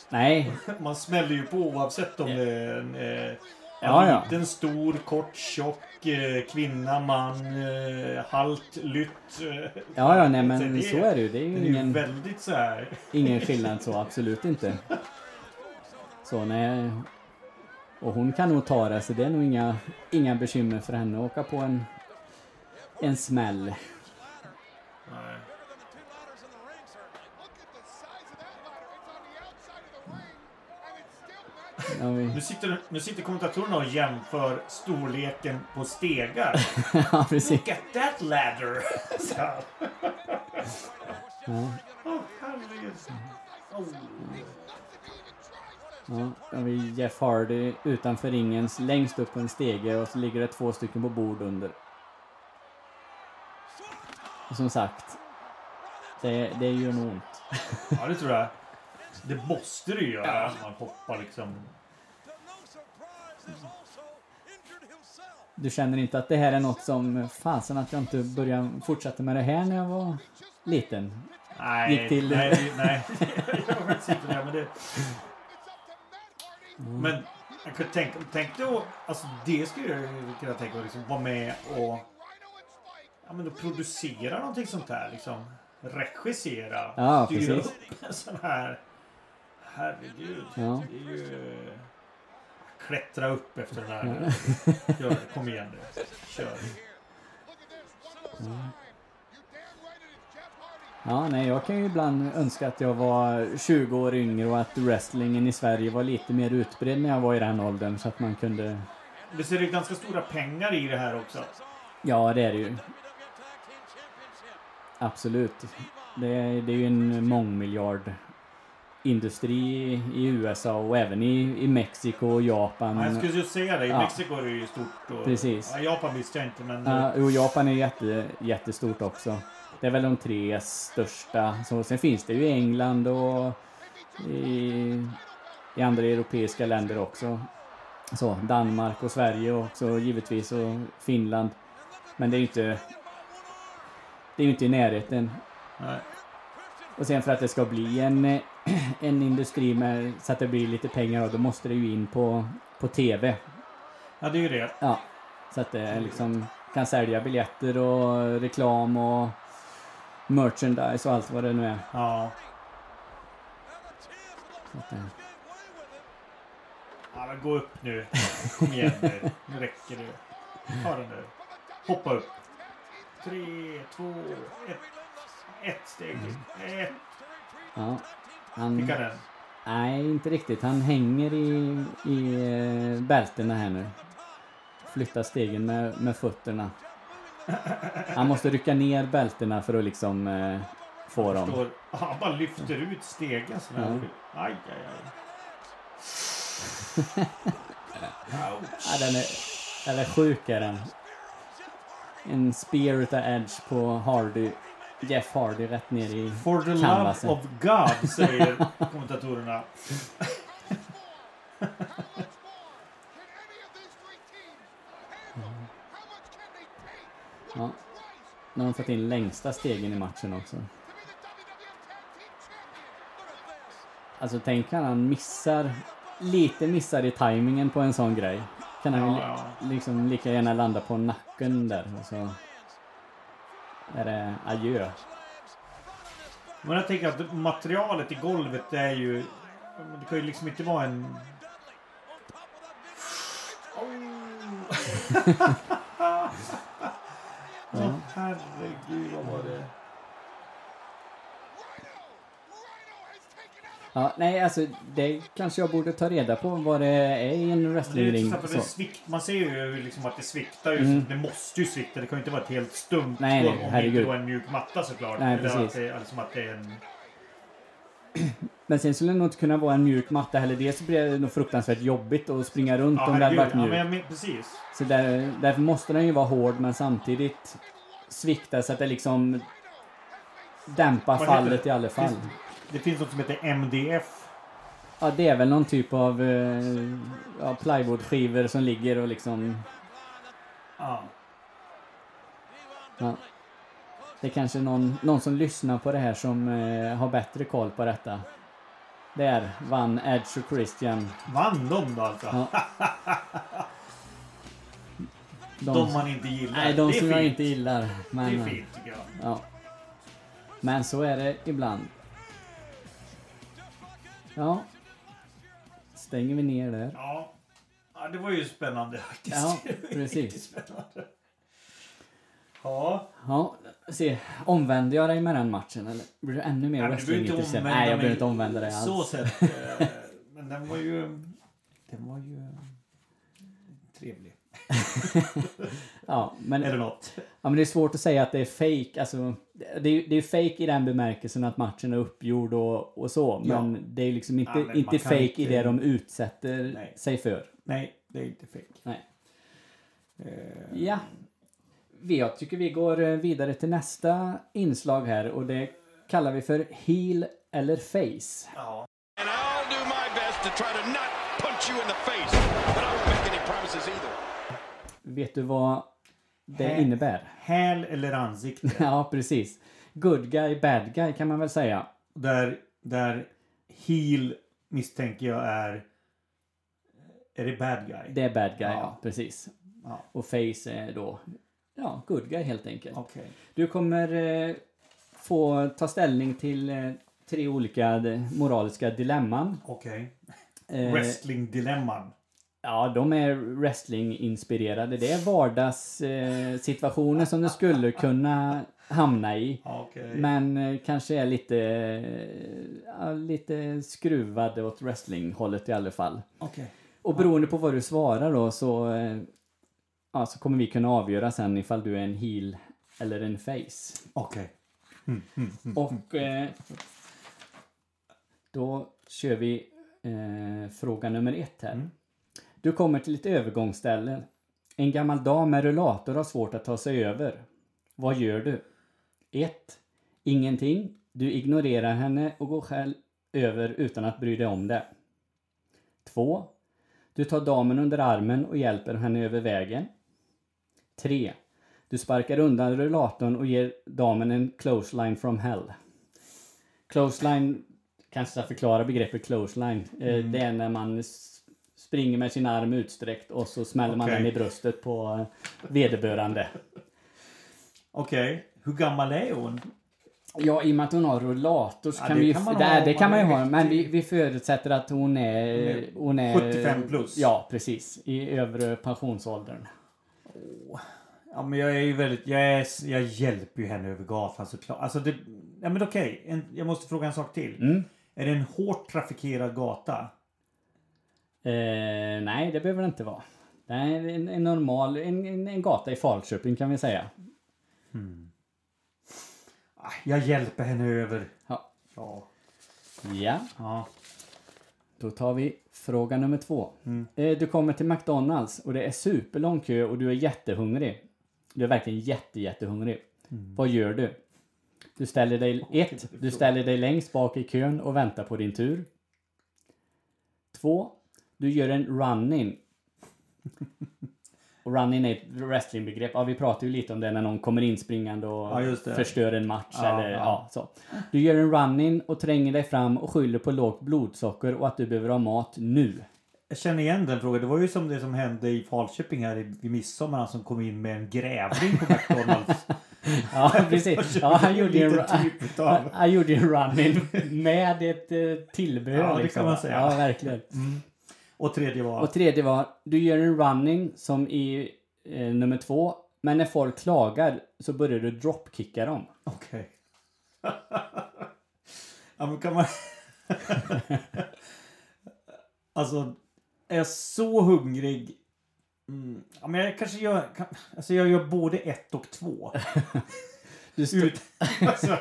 Nej, Man smäller ju på oavsett om det är en, eh, en Ja, ja. liten, stor, kort, tjock, eh, kvinna, man, eh, halt, lytt. Eh, ja, ja, nej men det- så är det ju. Det är ju är ingen, väldigt så här. ingen skillnad så, absolut inte. Så nej. Och hon kan nog ta det, så det är nog inga, inga bekymmer för henne att åka på en, en smäll. Nej. Ja, vi, Nu sitter, nu sitter kommentatorerna och jämför storleken på stegar. ja precis. Look at that ladder! Ja, Åh, herregud. Oh. ja, då har vi Jeff Hardy utanför ringens längst upp på en stege och så ligger det två stycken på bord under. Och som sagt, det, det gör nog ont. Ja, det tror jag. Det måste det ju göra. att Man hoppar liksom. Du känner inte att det här är något som, fasen att jag inte började fortsätta med det här när jag var liten? Nej, Gick till- nej, det- nej. jag inte där, men det... Men jag kunde tänka, tänk då, alltså det skulle jag kunna tänka mig, liksom vara med och ja, men då producera någonting sånt här liksom. Regissera. Ja, styra precis. upp en sån här. Herregud. Ja. Det är ju... Klättra upp efter den här. Gör det, kom igen nu. Kör. Ja, nej, jag kan ju ibland önska att jag var 20 år yngre och att wrestlingen i Sverige var lite mer utbredd när jag var i den åldern så att man kunde... Det ser ju ganska stora pengar i det här också. Ja, det är det ju. Absolut. Det är, det är ju en mångmiljard industri i USA och även i, i Mexiko och Japan. Ja, jag skulle just säga det. I Ja. Mexiko är det ju stort. Och, Precis. Ja, Japan visste jag inte, men... Ja, och Japan är jätte, jättestort också. Det är väl de tre största. Så, sen finns det ju i England och i, i andra europeiska länder också. Så, Danmark och Sverige också givetvis och Finland. Men det är ju inte... Det är inte i närheten. Nej. Och sen för att det ska bli en, en industri med, så att det blir lite pengar då måste det ju in på, på TV. Ja, det är ju det. Ja, så att det liksom kan sälja biljetter och reklam och merchandise och allt vad det nu är. Ja. Att, ja men gå upp nu. Kom igen nu. Nu räcker det. Ta den där. Hoppa upp. Tre, två, ett. Ett steg till. Ett. Ja. Han, Fick han den? nej, inte riktigt. Han hänger i, i eh, bältena här nu. Flyttar stegen med, med fötterna. Han måste rycka ner bältena för att liksom eh, få dem. Han bara lyfter ut stegen sådär. Ja. Aj, aj, aj. Ja, den är, den är sjuk är den. En spear utav Edge på Hardy. Jeff Hardy rätt ner i For the love canvasen. of God, säger kommentatorerna. Ja. Nu har de fått in längsta stegen i matchen också. Alltså tänk kan han missar, lite missar i tajmingen på en sån grej. Kan han Ja, li- liksom lika gärna landa på nacken där och så är det adjö. Men jag tänker att materialet i golvet är ju... Det kan ju liksom inte vara en... Åh herregud, vad var det? Ja, nej alltså det kanske jag borde ta reda på vad det är i en Det wrestlingring. det man ser ju liksom att det sviktar ju. Mm. Det måste ju svikta. Det kan ju inte vara ett helt stumt Nej, nej, om det herregud. inte var en mjuk matta såklart. Nej, Eller precis. Att det, alltså att det är en... Men sen skulle det nog inte kunna vara en mjuk matta heller. Dels blir det nog fruktansvärt jobbigt att springa runt Ja, om det hade varit Ja, mjuk. jag men, precis. Så där, därför måste den ju vara hård men samtidigt svikta så att det liksom dämpar fallet det? i alla fall. Det finns något som heter MDF. Ja, det är väl någon typ av eh, ja, plywoodskivor som ligger och liksom... Ja. Ja. Det är kanske någon, någon som lyssnar på det här som eh, har bättre koll på detta. Där vann Edge och Christian. Vann de då alltså? Ja. De, De man inte gillar. nej, de som jag fint. inte gillar. Men, Det är fint tycker jag. Ja. Men så är det ibland. Ja. Stänger vi ner där. Ja. ja, det var ju spännande faktiskt. Ja, precis. spännande. Ja, Ja, se. Omvänder jag dig med den matchen eller blir du ännu mer omvända Nej, jag behöver inte omvända dig Så alls. sett. eh, Men den var ju... Den var ju... Trevlig. Ja, men, Eller något. ja, men det är svårt att säga att det är fake. Alltså, det, är, det är fake i den bemärkelsen att matchen är uppgjord och, och så. Ja. Men det är liksom inte, Ja, inte fake inte- i det de utsätter Nej. sig för. Nej, det är inte fake. Nej. Eh, Ja. Vi- Jag tycker vi går eh, vidare till nästa inslag här och det kallar vi för heel eller face. Ja. And I'll do my best to try to not punch you in the face, but I won't make any promises either. Vet du vad det Hä? innebär? Häl eller ansikte. Ja, precis. Good guy, bad guy kan man väl säga. Där, där heel misstänker jag är... Är det bad guy? Det är bad guy, ja, Ja. precis. Ja. Och face är då, ja, good guy helt enkelt. Okej. Du kommer eh, få ta ställning till eh, tre olika moraliska dilemman. Okej. Eh, Wrestling-dilemman. Ja, de är wrestling-inspirerade. Det är vardagssituationer eh, som du skulle kunna hamna i. Okej. Men eh, kanske är lite, eh, lite skruvade åt wrestling-hållet i alla fall. Okej. Och beroende på vad du svarar då så, eh, ja, så kommer vi kunna avgöra sen ifall du är en heel eller en face. Okej. Och eh, då kör vi eh, fråga nummer ett här. Mm. Du kommer till ett övergångsställe. En gammal dam med rullator har svårt att ta sig över. Vad gör du? 1. Ingenting. Du ignorerar henne och går själv över utan att bry dig om det. 2. Du tar damen under armen och hjälper henne över vägen. 3. Du sparkar undan rullatorn och ger damen en clothesline from hell. Clothesline, kanske ska förklara begreppet clothesline. Eh, Det är när man springer med sin arm utsträckt och så smäller man Okej. den i bröstet på eh, vederbörande. Okej. Hur gammal är hon? Ja, i och med att hon har rullator så Ja, kan det vi ju... kan man det, ha det kan man ju ha, men vi, vi förutsätter att hon är... Hon är 75 plus. Ja, precis. I övre pensionsåldern. Ja men jag är ju väldigt, jag, är, jag hjälper ju henne över gatan såklart. Alltså det, ja men okej, en, jag måste fråga en sak till. Mm. Är det en hårt trafikerad gata? Eh, nej, det behöver det inte vara. Det är en, en normal, en, en, gata i Falköping kan vi säga. Ah, Jag hjälper henne över. Ja. Ja. Ja, ja. då tar vi fråga nummer två. Eh, du kommer till McDonalds och det är superlång kö och du är jättehungrig. Du är verkligen jätte, jättehungrig. Vad gör du? Du ställer dig, ett, du ställer dig längst bak i kön och väntar på din tur. Två, du gör en run-in. Och run-in är ett wrestlingbegrepp. Ja, vi pratar ju lite om det när någon kommer inspringande och Ja, förstör en match. Ja, eller, ja. ja. så. Du gör en run-in och tränger dig fram och skyller på lågt blodsocker och att du behöver ha mat nu. Jag känner igen den frågan. Det var ju som det som hände i Falköping här i, vid midsommar. Han som kom in med en grävling på McDonalds. Ja, precis. Ja, han gjorde en, typ han, gjorde en run-in med ett eh, tillbehör. Ja, det liksom. kan man säga. Ja, verkligen. Och tredje var... Och tredje var, du gör en running som i eh, nummer två. Men när folk klagar så börjar du dropkicka dem. Okej. ja men kan man... alltså, är jag så hungrig... Mm. Ja, men jag kanske gör... Kan... Alltså jag gör både ett och två. Ut... alltså,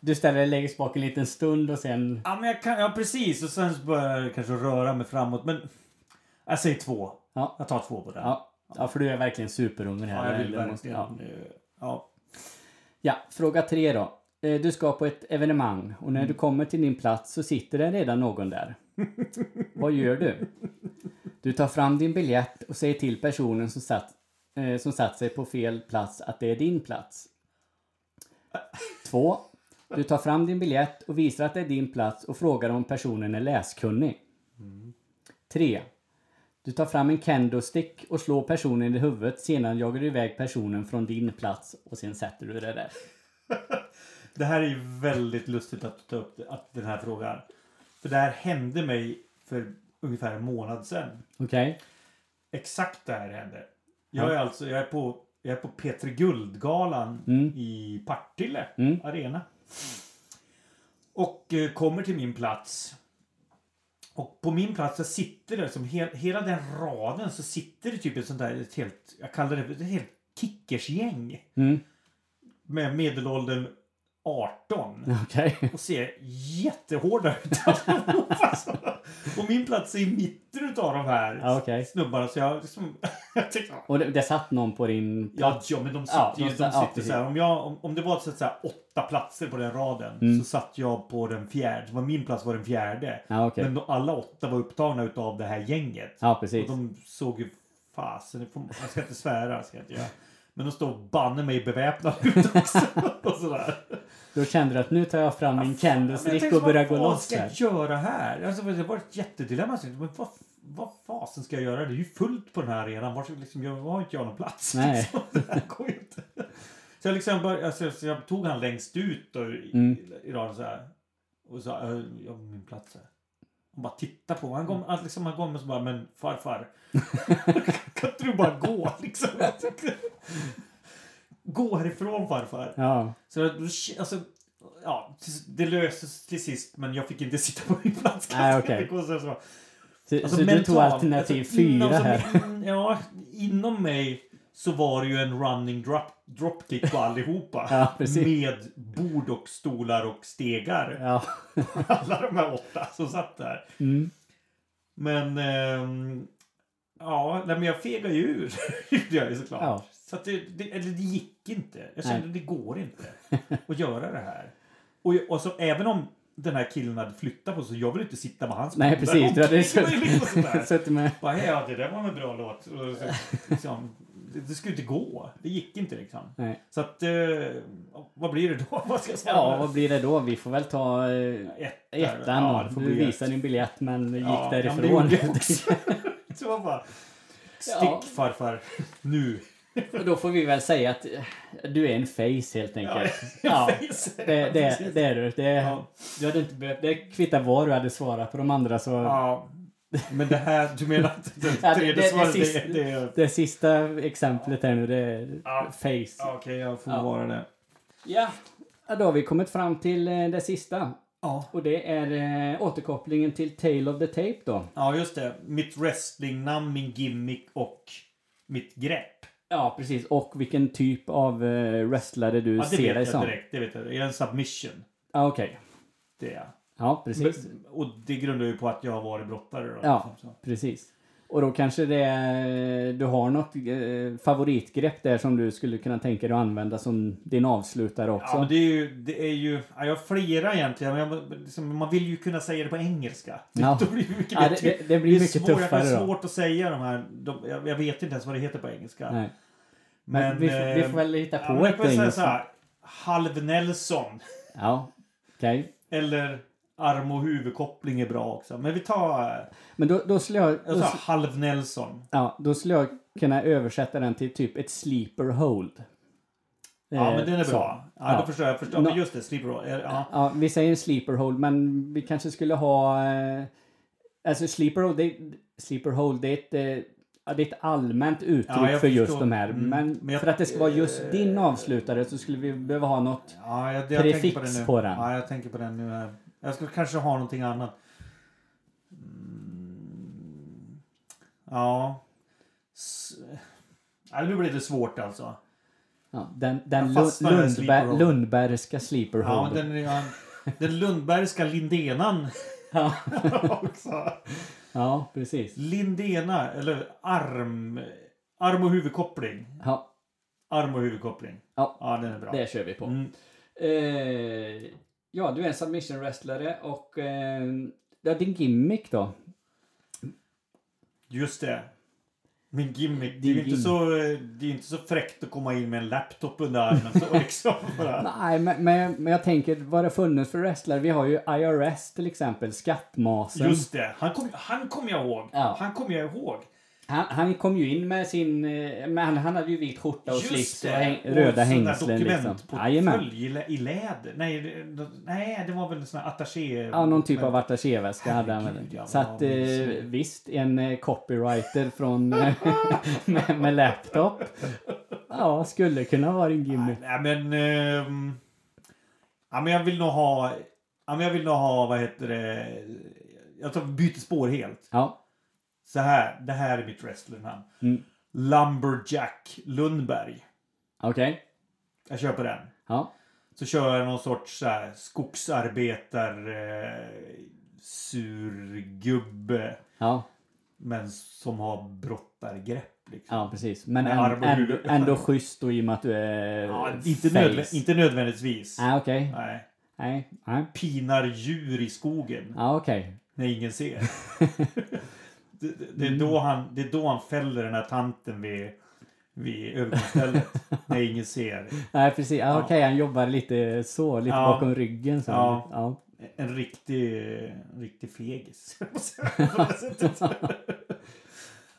du ställer dig längst bak en liten stund och sen... ja men jag kan... Ja precis. Och sen börjar jag kanske röra mig framåt. Men... Jag säger två. Ja. Jag tar två på den. Ja, ja för du är verkligen superhungrig här. Ja, jag vill verkligen... ja. Ja. Ja, fråga tre då. Eh, Du ska på ett evenemang och när du kommer till din plats så sitter det redan någon där. Vad gör du? Du tar fram din biljett och säger till personen som satt, eh, som satt sig på fel plats att det är din plats. Två. Du tar fram din biljett och visar att det är din plats och frågar om personen är läskunnig. Tre. Du tar fram en kendo-stick och slår personen i huvudet. Sedan jagar du iväg personen från din plats och sen sätter du det där. Det här är ju väldigt lustigt att ta upp det- att den här frågan. För det här hände mig för ungefär en månad sedan. Okej? Exakt det här hände. Jag Ja. är alltså jag är på, jag är på Petri Guldgalan Mm. i Partille Mm. Arena. Och eh, kommer till min plats. Och på min plats så sitter det som he, hela den raden så sitter det typ ett sånt där ett helt, jag kallar det ett helt kickersgäng. Mm. Med medelåldern 18. Okej. Och ser jättehårda ut alltså. Och min plats är i mitten utav de här Ja, okej. snubbarna. Så jag liksom... jag tänkte, Och det, det satt någon på din Ja, plats? ja, men de sitter Ja, ju... de De ja, sitter så här, om, jag, om, om det var så att säga, åtta platser på den raden Mm. så satt jag på den fjärde. Så var min plats var den fjärde. Ja, okej. Men de, alla åtta var upptagna utav det här gänget. Ja, Och precis. de såg ju... Fasen, jag ska inte svära. Ska jag inte göra. Men de står banne mig beväpnade ut också. och sådär. Då kände du att nu tar jag fram min tänkte, och börjar gå vad loss ska här. jag göra här? Alltså, det var ett jättedilemma. Men vad, vad fasen ska jag göra? Det är ju fullt på den här arenan. Var, ska liksom, jag har inte jag någon plats. Nej. Liksom. Det här går ju inte. Så jag, liksom bör, alltså, så jag tog han längst ut i, Mm. i raden så här. Och sa, "Äh, jag har min plats här. Han bara tittar på. Han kom, liksom, han kom och så bara, men farfar. kan inte du bara gå liksom? Gå härifrån farfar. Ja. Så alltså, ja, det löstes till sist men jag fick inte sitta på min plats. Nej. Det går så- så. Så, Alltså, så du tog mentalt, alternativ alltså, fyra inom, här. In, ja, inom mig så var det ju en running drop, dropkick på allihopa. Ja, med bord och stolar och stegar. Ja. Alla de här åtta som satt där. Mm. Men ehm, ja, men jag fegade ju ur. gjorde jag ju såklart. Ja. Så att det, det, eller det gick inte. Jag kände Nej. det går inte att göra det här. Och, jag- och så även om den här killen hade flyttat på sig så jag vill inte sitta med hans Nej, precis. Du hade suttit med... Bara, ja, det där var en bra låt. Och så, liksom, det, det skulle inte gå. Det gick inte liksom. Nej. Så att, eh, vad blir det då? Vad ska jag svara? Ja, vad blir det då? Vi får väl ta eh, Ett, ettan. Ja, du ett. din biljett men gick Ja, ja, men det därifrån. gjorde jag också. Så jag bara, stick Ja. farfar, nu. Och då får vi väl säga att eh, du är en face helt enkelt. Ja, Ja, det, det, det är du. Det, Ja. du hade inte behövt, det kvittar vad du hade svarat på de andra så... Ja, Men det här, du menar att det Ja, det- tredje det- det svaret, sista- det, det är... Det sista exemplet här nu, det är Ja. face. Ja, Okej, jag får Ja. vara det. Ja. ja, då har vi kommit fram till eh, det sista. Ja. Och det är eh, återkopplingen till Tale of the Tape då. Ja, just det. Mitt wrestlingnamn, min gimmick och mitt grepp. Ja, precis. Och vilken typ av eh, wrestlare du Ja, det ser dig som. direkt. Det vet jag. Jag är en submission. Ja, okej. Det är jag. Ja, precis. Men- Och det grundar ju på att jag har varit brottare då. Ja, liksom, precis. Och då kanske det är, du har något eh, favoritgrepp där som du skulle kunna tänka dig att använda som din avslutare också. Ja, men det är ju... Det är ju ja, jag har flera egentligen. Men jag, liksom, man vill ju kunna säga det på engelska. Ja. Då blir det, mycket Ja, det- det- det blir är mycket svårt, Jag tuffare har då. svårt att säga de här... De, jag, jag vet inte ens vad det heter på engelska. Nej. Men, vi, får- vi får väl hitta ja, på men jag ett engelskt. här. Halv Nelson. Ja, okej. Eller arm och huvudkoppling är bra också. Men vi tar... Men då, då skulle jag... Jag Då, tar halv Nelson. ja, då skulle jag kunna översätta den till typ ett sleeper hold. Ja, Eh, men den är så. bra. Ja, Ja. då förstår jag. jag förstår. Men just det, Sleeper Roll. Ja. Ja, vi säger sleeper hold, men vi kanske skulle ha... Eh, alltså sleeper hold, det, sleeper hold, det är ett... Eh, det är ett allmänt uttryck Ja, jag för just de här. Mm, Men, men jag- för att det ska vara just din avslutare så skulle vi behöva ha något... Ja, jag, jag tänker på, Prefix den nu. på den. Ja, jag tänker på den nu här. Jag skulle kanske ha någonting annat. Mm. Ja. S ja, nu blir det svårt alltså. Ja, den den Lundberg. Lundbergska sleeper Ja, den, ja, den Lundbergska lindenan Ja. också. ja, precis. Lindena, eller arm... Arm och huvudkoppling. Ja, Arm och huvudkoppling. Ja. ja den är bra. det kör vi på. Mm. Eh, ja, du är en submission wrestlare och eh, ja, din gimmick då? Just det. Min gimmick. Det är ju inte så, det är inte så fräckt att komma in med en laptop under armen så liksom. Nej, men, men, men jag tänker vad det funnits för wrestlare? Vi har ju IRS till exempel, Skattmasen. Just det. Han kom, han kom jag ihåg. Ja. Han kom jag ihåg. Han, han kom ju in med sin... eh, Men han, han hade ju vit skjorta och Just slips och häng, Och röda där hängslen liksom. dokumentportfölj i, lä- i läder. Nej, nej, det var väl en sån här attaché... Ja, någon typ av attachéväska hade han väl. Herregud, ja, Så att ja, eh, visst. en eh, copywriter från med, med laptop. Ja, skulle kunna vara en gimmick. Nej, men... ehm, ja, men jag vill nog ha... Ja, men jag vill nog ha, vad heter det... Jag tar byter spår helt. Ja, Så här, det här är mitt wrestlernamn. Mm. Lumberjack Lundberg. okej. Jag kör på den. Ja, Så kör jag någon sorts så här, skogsarbetar... Eh, surgubbe. ja, Men som har brottargrepp liksom. ja precis. Men och ändå, ändå schysst då i och med att du är Ja, inte, nödvä- inte nödvändigtvis. Ah, okej. Nej. Nej, nej. Pinar djur i skogen Ja, okej. när ingen ser. det, det, är då han, det är då han fäller den här tanten vid, vid övergångsstället. när ingen ser. Nej, precis. Ja, Ja. Okej, han jobbar lite så, lite Ja. bakom ryggen. Så. Ja. ja. En riktig, en riktig fegis.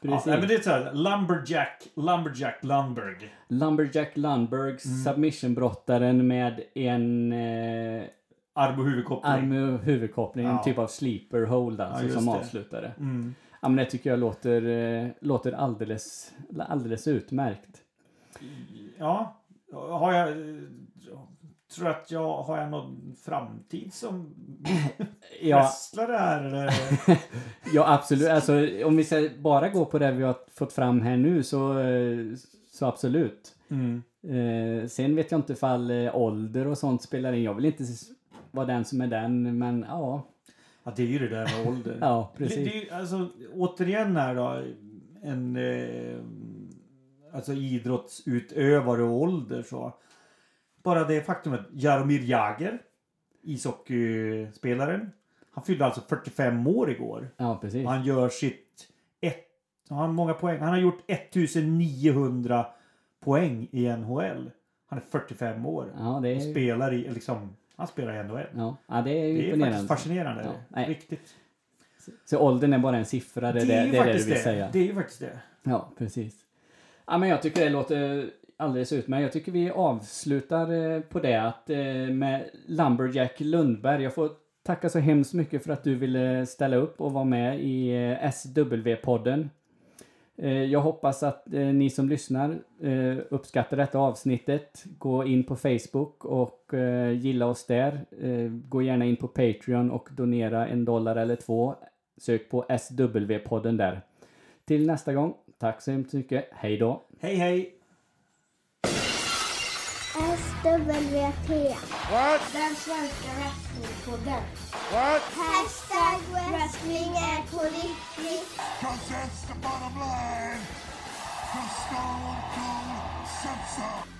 Ja, Precis. nej, men det är så här, Lumberjack, Lumberjack Lundberg. Lumberjack Lundberg, Mm. submissionbrottaren med en eh, Arm och huvudkoppling. arm och huvudkoppling, en Ja. typ av sleeper hold alltså, just som det. avslutare. Mm. Ja, men det tycker jag låter, eh, låter alldeles, alldeles utmärkt. Ja, har jag... Tror att jag har jag någon framtid som Ja, wrestlare här eller? ja absolut. Alltså, om vi bara gå på det vi har fått fram här nu så, eh, så absolut. Mm. Eh, sen vet jag inte ifall eh, ålder och sånt spelar in. Jag vill inte vara den som är den, men ja. Ja, det är ju det där med ålder. Ja, det, precis. det är, ju- alltså, återigen här då. En eh, alltså idrottsutövare och ålder så. Bara det faktumet. Jaromir Jagr. Ishockeyspelaren. Han fyllde alltså 45 år igår. Ja, precis. Han gör sitt... Ett, han många poäng. Han har gjort 1900 poäng i NHL. Han är 45 år. Ja, det Och är, spelar i, liksom, han spelar i NHL. ja, ja, det är ju Det är imponerande. faktiskt fascinerande. Ja, nej. Riktigt. Så åldern är bara en siffra, det är det, är det, är det du vill säga. Det är ju faktiskt det. Ja, precis. Ja, men jag tycker det låter alldeles utmärkt. Jag tycker vi avslutar eh, på det att eh, med Lumberjack Lundberg. Jag får tacka så hemskt mycket för att du ville ställa upp och vara med i eh, SW-podden. Eh, Jag hoppas att eh, ni som lyssnar eh, uppskattar detta avsnittet. Gå in på Facebook och gilla oss där. Gå gärna in på Patreon och donera en dollar eller två. Sök på SW-podden där. Till nästa gång, tack så hemskt mycket. Hej då! Hej hej! SWT. What? Den svenska wrestlingpodden. What? Hashtag wrestling är på riktigt. Cause that's the bottom line. Cause Stone Cold said so.